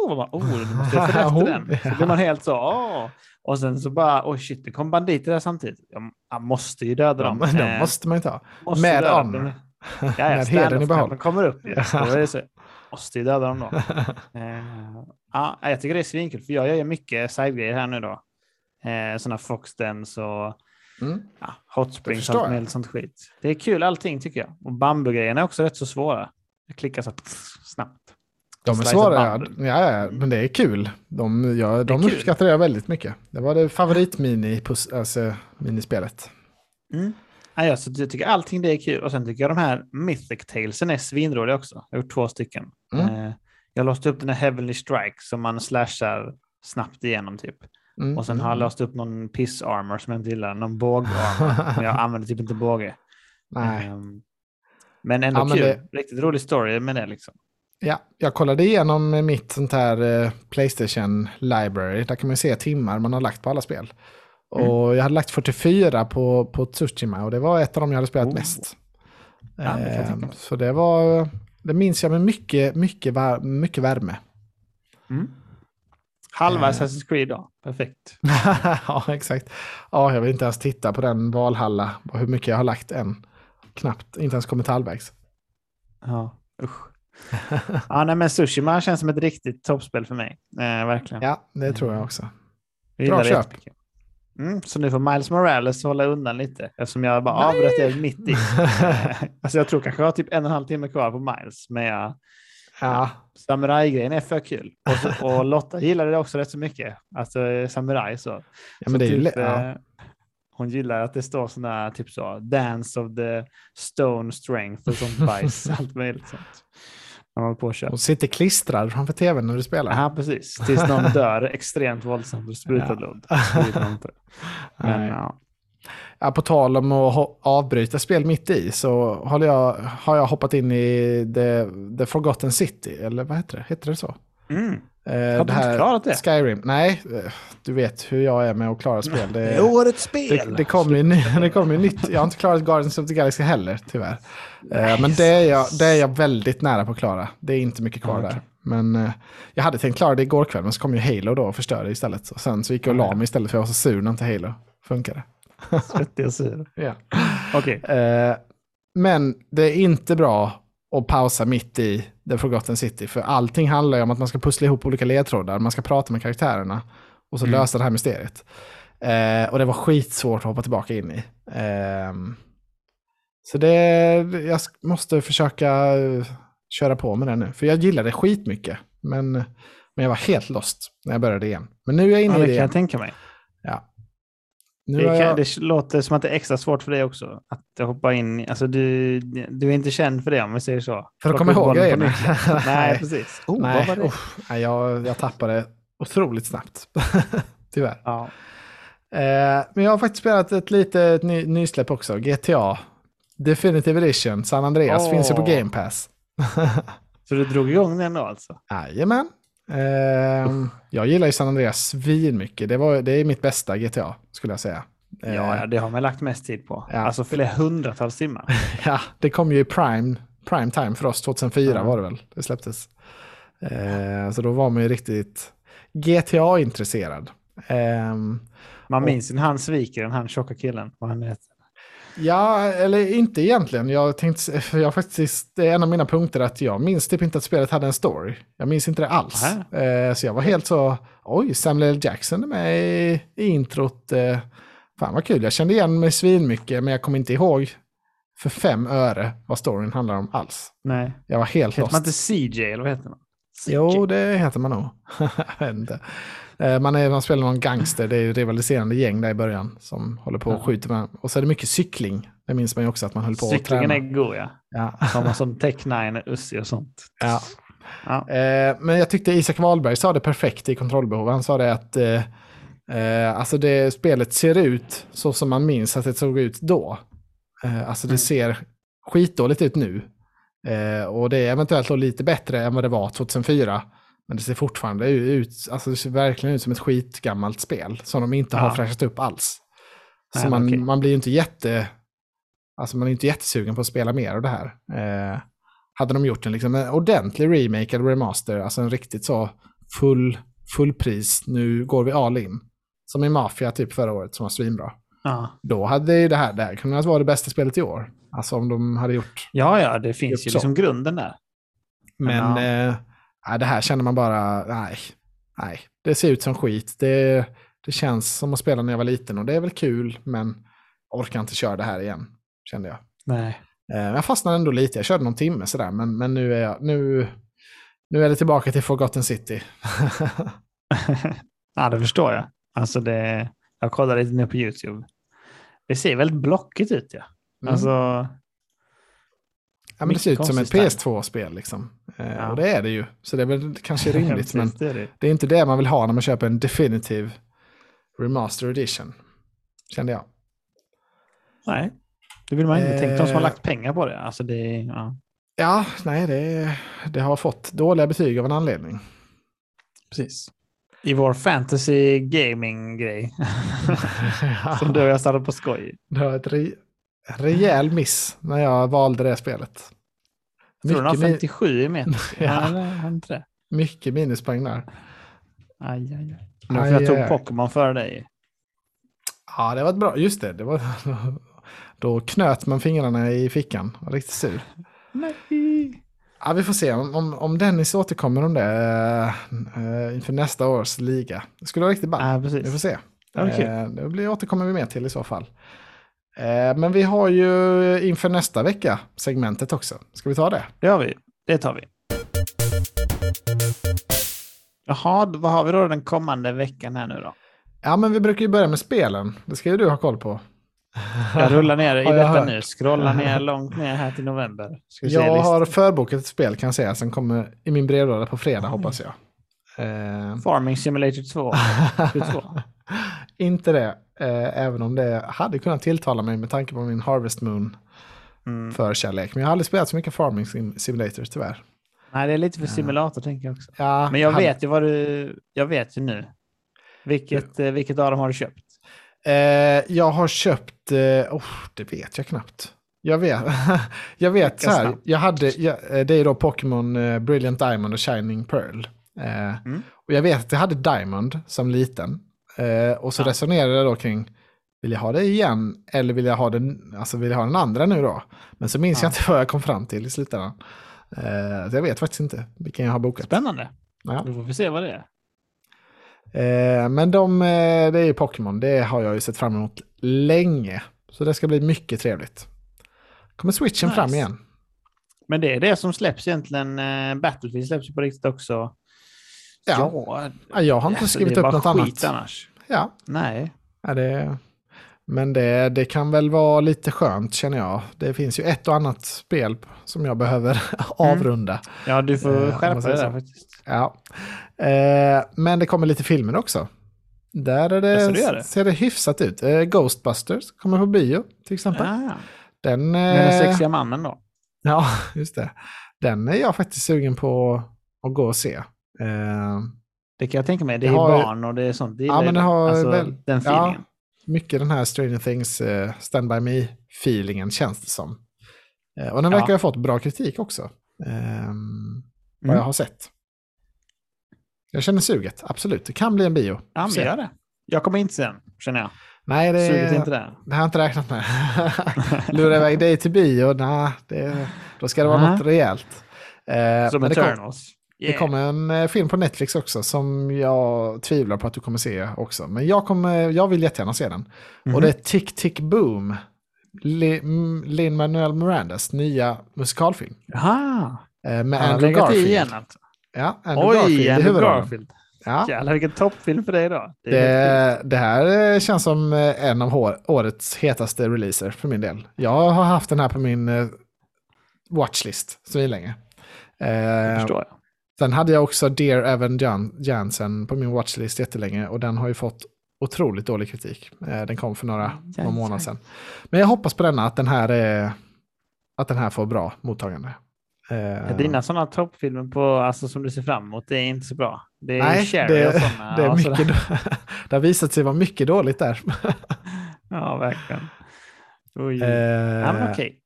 Och man, oh, du måste följa efter den. Så blir man helt så, åh. Och sen så bara, oj oh shit, det kom banditer där samtidigt. Jag, måste ju döda dem. Ja, men det måste man ju ta. Med an. Ja, Med heden i behåll. kommer upp ju. Ja. Så måste ju döda dem då. eh, Ja, jag tycker det är svinkul, för jag gör mycket sidegrejer här nu då. Eh, sådana Foxdens och mm. ja, Hot Springs och allt sånt skit. Det är kul allting tycker jag. Och bambugrejerna är också rätt så svåra. Jag klickar så snabbt. De är svåra, ja, ja, men det är kul. De, ja, de kul. uppskattar jag väldigt mycket. Det var det favoritmini alltså, minispelet. Mm. Ja, jag, tycker allting det är kul. Och sen tycker jag de här Mythic Talesen är svinroliga också. Jag har gjort två stycken. Mm. Eh, jag låst upp den här Heavenly Strike som man slashar snabbt igenom typ. Mm. Och sen har jag låst upp någon piss armor som jag inte gillar, någon bågarmor. men jag använder typ inte båge. Nej. Um, men ändå ja, kul. Det... Riktigt rolig story med det liksom. Ja, jag kollade igenom mitt sånt här uh, Playstation Library. Där kan man se timmar man har lagt på alla spel. Mm. Och jag hade lagt 44 på, på Tsushima och det var ett av dem jag hade spelat oh. mest. Ja, det uh, så det var, det minns jag med mycket, mycket, mycket värme. Mm. Halva uh. Assassin's Creed då, perfekt. ja, exakt. Ja, jag vill inte ens titta på den Valhalla, hur mycket jag har lagt än. Knappt, inte ens kommit halvvägs. Ja, usch. ja, nej, men Tsushima känns som ett riktigt toppspel för mig. Eh, verkligen. Ja, det tror jag också. Bra köp. Mm, så nu får Miles Morales hålla undan lite eftersom jag bara avbröt det mitt i. alltså jag tror kanske jag har typ en och en halv timme kvar på Miles, men jag, ja. samurajgrejen är för kul. Och, så, och Lotta gillade det också rätt så mycket, alltså samuraj så. Ja, men det är typ, ja. Eh, hon gillar att det står sådana typ så, dance of the stone strength och sånt bajs, allt möjligt sånt. Man på och sitter klistrad framför tvn när du spelar. Ja, precis. Tills någon dör extremt våldsamt och sprutar blod. Men, ja. På tal om att avbryta spel mitt i så har jag, har jag hoppat in i The, The Forgotten City, eller vad heter det? Heter det så? Mm. Eh, har du inte klarat det? Skyrim. Nej, eh, du vet hur jag är med att klara spel. Det är årets spel! Det, det kommer ju, det kom ju nytt. Jag har inte klarat Guardians of the Galaxy heller, tyvärr. Eh, nice. Men det är, jag, det är jag väldigt nära på att klara. Det är inte mycket kvar okay. där. Men jag hade tänkt klara det igår kväll, men så kom ju Halo då och förstörde istället. Och sen så gick jag och la mig istället för jag var så sur när inte Halo funkade. Svettig och sur. ja. Okay. Men det är inte bra att pausa mitt i The Forgotten City. För allting handlar ju om att man ska pussla ihop olika ledtrådar, man ska prata med karaktärerna och så mm. lösa det här mysteriet. Eh, och det var skitsvårt att hoppa tillbaka in i. Eh, så det, jag måste försöka köra på med det nu. För jag gillade det skitmycket. Men, men jag var helt lost när jag började igen. Men nu är jag inne ja, i det, det kan jag tänka mig. Ja. Det, kan, jag... det, låter som att det är extra svårt för dig också. Att hoppa in. Alltså du, du är inte känd för det om vi säger så. För att komma ihåg grejerna? Nej, precis. Oh, Nej. Vad var det? Oh, jag, jag tappade otroligt snabbt. Tyvärr. Ja. Eh, men jag har faktiskt spelat ett litet ny, nysläpp också. GTA. Definitive Edition. San Andreas oh. finns ju på Game Pass. så du drog igång den då alltså? Jajamän. Uh, jag gillar ju San Andreas svin mycket. Det, var, det är mitt bästa GTA, skulle jag säga. Ja, uh, det har man lagt mest tid på. Ja. Alltså flera hundratals timmar. ja, det kom ju i prime, prime time för oss, 2004 ja. var det väl, det släpptes. Uh, så då var man ju riktigt GTA-intresserad. Ehm, man minns ju han sviker den här tjocka killen, vad han heter. Ja, eller inte egentligen. Jag tänkte, jag faktiskt, det är en av mina punkter att jag minns typ inte att spelet hade en story. Jag minns inte det alls. Eh, så jag var helt så, oj, Samuel L. Jackson är med i, i introt. Eh, fan vad kul, jag kände igen mig svinmycket, men jag kommer inte ihåg för fem öre vad storyn handlar om alls. Nej. Jag var helt heter lost. man inte CJ eller vad heter man? Jo, det heter man nog. inte. Eh, man, är, man spelar någon gangster, det är rivaliserande gäng där i början som håller på och skjuter med. Och så är det mycket cykling. Det minns man ju också att man höll på att träna. Cyklingen är god ja. ja. Samma som Tech-9, Ussi och sånt. Ja. ja. Eh, men jag tyckte Isak Wahlberg sa det perfekt i kontrollbehov. Han sa det att eh, eh, alltså det spelet ser ut så som man minns att det såg ut då. Eh, alltså det mm. ser skitdåligt ut nu. Eh, och det är eventuellt lite bättre än vad det var 2004. Men det ser fortfarande ut, alltså det ser verkligen ut som ett skitgammalt spel som de inte ja. har fräschat upp alls. Så Nej, man, okay. man blir ju inte jätte, alltså man är inte jättesugen på att spela mer av det här. Eh, hade de gjort en, liksom, en ordentlig remake eller remaster, alltså en riktigt så full, full pris, nu går vi all in. Som i Mafia typ förra året som var svinbra. Ja. Då hade det här, det här kunnat vara det bästa spelet i år. Alltså om de hade gjort... Ja, ja, det finns ju liksom grunden där. Men, Men ja. eh, det här känner man bara, nej, nej, det ser ut som skit. Det, det känns som att spela när jag var liten och det är väl kul, men orkar inte köra det här igen, kände jag. Nej. Eh, jag fastnade ändå lite, jag körde någon timme sådär, men, men nu, är jag, nu, nu är det tillbaka till Forgotten City. ja, det förstår jag. Alltså det, jag kollade lite nu på YouTube. Det ser väldigt blockigt ut ja. Mm. Alltså, ja, men det ser ut som ett PS2-spel liksom. Eh, ja. Och det är det ju. Så det är väl kanske rimligt. men det är, det. det är, inte det man vill ha när man köper en definitive remaster edition. Kände jag. Nej, det vill man inte. Eh, Tänk de som har lagt pengar på det. Alltså det ja. ja, nej, det, det har fått dåliga betyg av en anledning. Precis. I vår fantasy gaming-grej. som du och jag startade på skoj. Det var ett rejäl miss när jag valde det spelet. Tror han har 57 i meter. ja. Mycket minuspoäng där. Aj, aj, aj. Nu för jag tog Pokémon före dig. Ja, det var bra. Just det, det var, då knöt man fingrarna i fickan. Var riktigt sur. Nej. Ja, vi får se om, om Dennis återkommer om det uh, inför nästa års liga. Det skulle vara riktigt bra. Ja, Vi får se. Okay. Uh, det blir, återkommer vi med till i så fall. Uh, men vi har ju inför nästa vecka segmentet också. Ska vi ta det? Det har vi. Det tar vi. Jaha, vad har vi då den kommande veckan här nu då? Ja, men vi brukar ju börja med spelen. Det ska ju du ha koll på. Jag rullar ner i detta nu. Scrollar ner långt ner här till november. jag har förbokat ett spel kan jag säga som kommer i min brevlåda på fredag hoppas jag. Farming Simulator 2. 22. Inte det, uh, även om det hade kunnat tilltala mig med tanke på min Harvest Moon mm. förkärlek. Men jag har aldrig spelat så mycket Farming Simulator tyvärr. Nej, det är lite för simulator uh. tänker jag också. Ja, Men jag han... vet ju vad du... Jag vet ju nu. Vilket, uh, vilket av dem har du köpt? Eh, jag har köpt, eh, oh, det vet jag knappt. Jag vet, jag vet så här, jag hade, jag, eh, det är då Pokémon eh, Brilliant Diamond och Shining Pearl. Eh, mm. Och jag vet att jag hade Diamond som liten. Eh, och så ja. resonerade jag då kring, vill jag ha det igen eller vill jag ha den, alltså vill jag ha den andra nu då? Men så minns ja. jag inte vad jag kom fram till i slutändan. så jag vet faktiskt inte vilken jag har bokat. Spännande. Ja. Då får vi se vad det är. Eh, men de, eh, det är ju Pokémon, det har jag ju sett fram emot länge. Så det ska bli mycket trevligt. Kommer switchen nice. fram igen. Men det är det som släpps egentligen. Eh, Battlefield släpps ju på riktigt också. Ja, ja jag har inte alltså, skrivit upp något annat. annars. Ja. Nej. Ja, det, men det, det kan väl vara lite skönt känner jag. Det finns ju ett och annat spel som jag behöver mm. avrunda. Ja, du får skärpa dig där faktiskt. Ja. Eh, men det kommer lite filmer också. Där är det, det, det. ser det hyfsat ut. Eh, Ghostbusters kommer på bio till exempel. Ah, den, eh, den sexiga mannen då? Ja, just det. Den är jag faktiskt sugen på att gå och se. Eh, det kan jag tänka mig. Det är har, barn och det är sånt. Det ja, men det har alltså, väl, den feelingen. Ja, mycket den här Stranger Things uh, Stand By Me-feelingen känns det som. Uh, och den verkar ja. ha fått bra kritik också. Um, mm. Vad jag har sett. Jag känner suget, absolut. Det kan bli en bio. Ja, men gör det. Jag kommer inte sen, känner jag. Nej, det, Suget inte där. det har jag inte räknat med. Lura iväg dig till bio, nej, det, då ska det vara något rejält. Eh, som Eternals. Det, det kommer en eh, film på Netflix också som jag tvivlar på att du kommer se också. Men jag, kommer, jag vill jättegärna se den. Mm -hmm. Och det är Tick Tick Boom. Lin-Manuel Mirandas nya musikalfilm. Jaha. Eh, med Andrew Garfield. Igen, alltså. Ja, Andrew Oj, Garfield Andrew Garfield. Ja. Jävlar vilken toppfilm för dig då. Det, det, det, här känns som eh, en av årets hetaste releaser för min del. Jag har haft den här på min eh, watchlist så länge. Det förstår jag. Sen hade jag också Dear Evan Jansen på min watchlist jättelänge och den har ju fått otroligt dålig kritik. Den kom för några, några månader sedan. Men jag hoppas på denna, att den här, är, att den här får bra mottagande. Uh, Dina sådana toppfilmer på, alltså, som du ser fram emot, det är inte så bra. Det är nej, det, och sådana. Det, är mycket, det har visat sig vara mycket dåligt där. ja, verkligen. Oj. Uh, ja, men okej.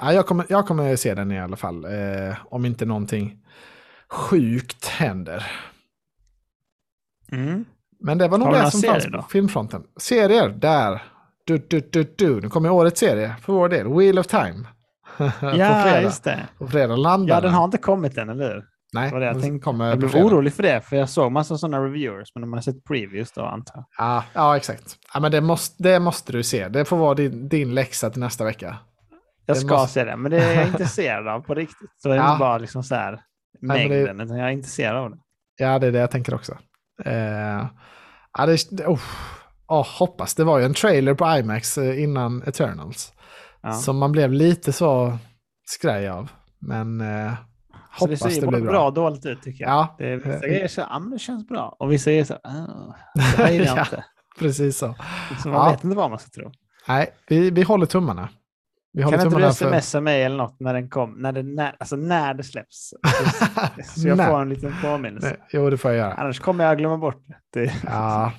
Ja, jag, kommer, jag kommer se den i alla fall. Uh, om inte någonting sjukt händer. Mm. Men det var nog det som fanns på filmfronten. Serier, där. Du, du, du, du. Nu kommer årets serie för vår del. Wheel of Time. ja, just det. På fredag landar Ja, den har inte kommit än, eller hur? Nej, det jag, tänkte. Kommer jag blev orolig för det, för jag såg massa sådana reviewers, men de har sett previews då antar jag. Ja, ja exakt. Ja, men det måste, det måste du se. Det får vara din, din läxa till nästa vecka. Jag ska måste... se det, men det är jag intresserad av på riktigt. Så det är ja. inte bara liksom så här mängden, det... utan jag är intresserad av det. Ja, det är det jag tänker också. Uh, ja, det, oh, oh, hoppas. Det var ju en trailer på IMAX eh, innan Eternals. Ja. Som man blev lite så skraj av. Men uh, så det ser både bra. bra och dåligt ut tycker jag. Ja. Det är, vissa grejer så, men det känns bra. Och vissa grejer så, ah, det här gillar jag inte. Precis så. Så man ja. vet inte vad man ska tro. Nej, vi, vi håller tummarna. Kan inte du smsa för... mig eller något när den kom, när det, när, alltså när det släpps? så jag får en liten påminnelse. Nej, jo, det får jag göra. Annars kommer jag glömma bort det. Ja,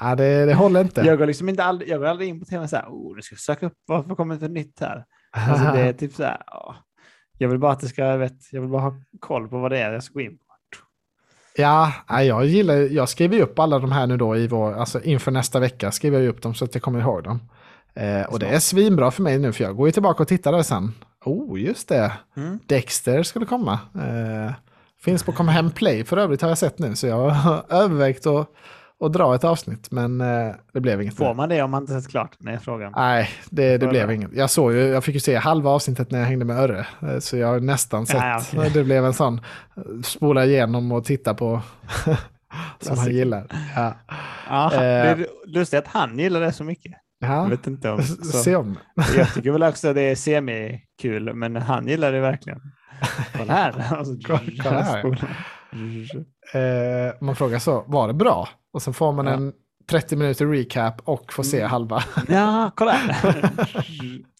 Nej, det, det håller inte. Jag går liksom inte aldrig, jag går aldrig in på tv och här, oh, nu ska jag söka upp varför kommer det nytt här. Alltså det är typ så här, oh. jag vill bara att det ska, jag vet, jag vill bara ha koll på vad det är jag ska gå in på. Ja, jag gillar, jag skriver upp alla de här nu då i vår, alltså inför nästa vecka skriver jag upp dem så att jag kommer ihåg dem. Eh, och det är svinbra för mig nu för jag går ju tillbaka och tittar där sen. Oh, just det. Mm. Dexter skulle komma. Eh, finns på Kom Hem Play för övrigt har jag sett nu så jag har övervägt att, att dra ett avsnitt men eh, det blev inget. Får man det om man inte sett klart? Nej, frågan. Nej, det, det blev inget. Jag såg ju, jag fick ju se halva avsnittet när jag hängde med Örre. Eh, så jag har nästan sett. Ja, okay. Det blev en sån, eh, spola igenom och titta på som han gillar. Ja. Ja, det är lustigt att han gillar det så mycket. Ja. Jag vet inte om... Så. Se om. Jag tycker väl också att det är semi-kul, men han gillar det verkligen. Kolla här. Alltså, kolla här. Eh, man frågar så, var det bra? Och sen får man ja. en 30 minuter recap och får se mm. halva. Ja, kolla här.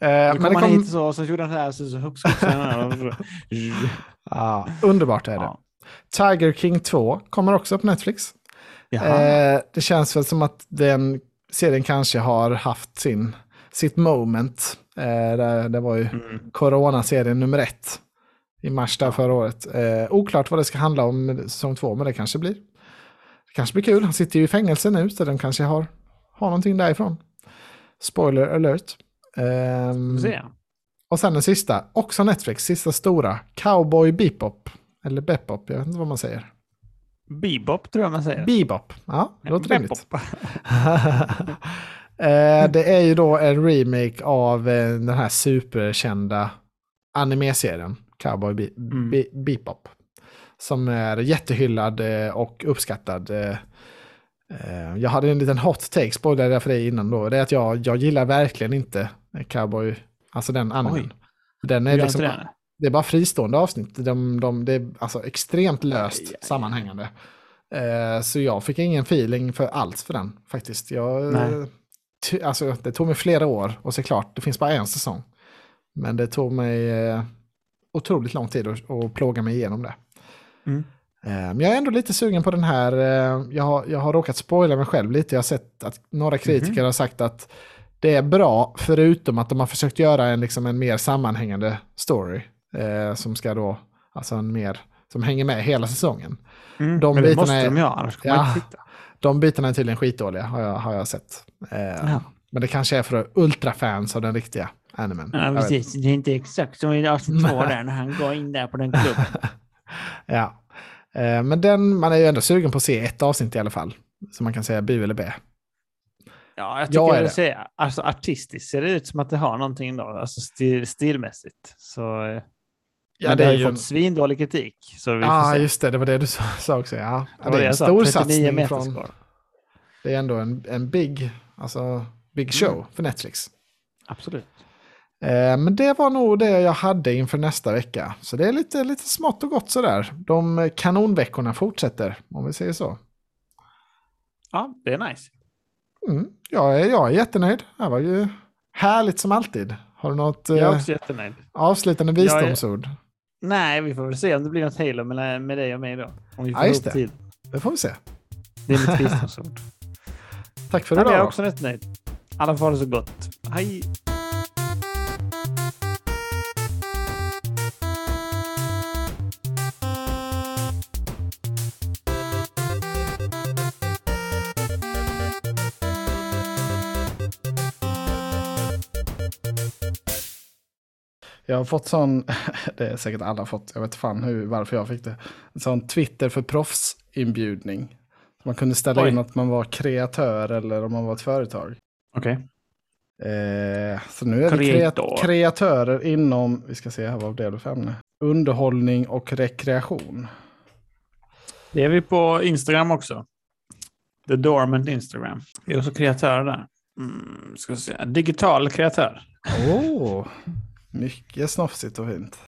Eh, men kom hit så, och så gjorde han så här, så, så hux, ja, Underbart är det. Ja. Tiger King 2 kommer också på Netflix. Eh, det känns väl som att den serien kanske har haft sin, sitt moment. Eh, det, var ju mm. Corona-serien nummer ett i mars där förra året. Eh, oklart vad det ska handla om säsong två, men det kanske blir. Det kanske blir kul. Han sitter ju i fängelse nu, så den kanske har, har någonting därifrån. Spoiler alert. Eh, och sen den sista, också Netflix, sista stora, Cowboy Bebop. Eller Bebop, jag vet inte vad man säger. Bebop tror jag man säger. Bebop, ja, det låter rimligt. eh, det är ju då en remake av eh, den här superkända anime-serien Cowboy Be mm. Be Bebop. Som är jättehyllad eh, och uppskattad. Jag hade en liten hot take, spoilade jag för dig innan då. Det är att jag, jag gillar verkligen inte Cowboy, alltså den animen. Den är liksom, det? är bara fristående avsnitt. De, de, det är alltså extremt löst aj, sammanhängande. Eh, så jag fick ingen feeling för alls för den faktiskt. Jag, alltså, det tog mig flera år och se klart, det finns bara en säsong. Men det tog mig eh, otroligt lång tid att, att plåga mig igenom det. Mm. Eh, men jag är ändå lite sugen på den här, eh, jag, har, jag har råkat spoila mig själv lite. Jag har sett att några kritiker mm. har sagt att det är bra, förutom att de har försökt göra en, liksom, en mer sammanhängande story. Eh, som ska då, alltså en mer, som hänger med hela säsongen. Mm, de men det måste är, de göra, annars kommer ja, man inte titta. De bitarna är tydligen skitdåliga, har jag, har jag sett. Eh, ja. Men det kanske är för ultrafans av den riktiga animen. Ja, precis. Det är inte exakt som i avsnitt två där, när han går in där på den klubben. ja. Eh, men den, man är ju ändå sugen på att se ett avsnitt i alla fall. Så man kan säga bu eller B. Ja, jag tycker jag vill säga, alltså artistiskt ser det ut som att det har någonting då, alltså stil, stilmässigt. Så eh, Ja, det, har ju fått svindålig kritik. Ja, ah, just det. Det var det du sa också. Ja. Det, det är en stor satsning från... Det är ändå en, en big, alltså, big show mm. för Netflix. Absolut. Eh, men det var nog det jag hade inför nästa vecka. Så det är lite, lite smått och gott sådär. De kanonveckorna fortsätter, om vi säger så. Ja, det är nice. Mm, jag, är, jag är jättenöjd. Det var ju härligt som alltid. Har du något jag är också eh, jättenöjd. avslutande visdomsord? Är... Nej, vi får väl se om det blir något Halo med, med dig och mig då. Om vi får ja, just det. Tid. Det får vi se. Det är mitt visdomsord. Tack för idag. Jag är också rätt nöjd. Alla får ha det så gott. Hej! Jag har fått sån, det är säkert alla fått, jag vet fan hur, varför jag fick det. En sån Twitter för proffs-inbjudning. Man kunde ställa Oj. in att man var kreatör eller om man var ett företag. Okej. Okay. Eh, så nu är det kreatörer inom, vi ska se här vad blev det för ämne? Underhållning och rekreation. Det är vi på Instagram också. The Dormant Instagram. Vi är också kreatörer där. Mm, ska se. Digital kreatör. Oh, mycket snofsigt och fint.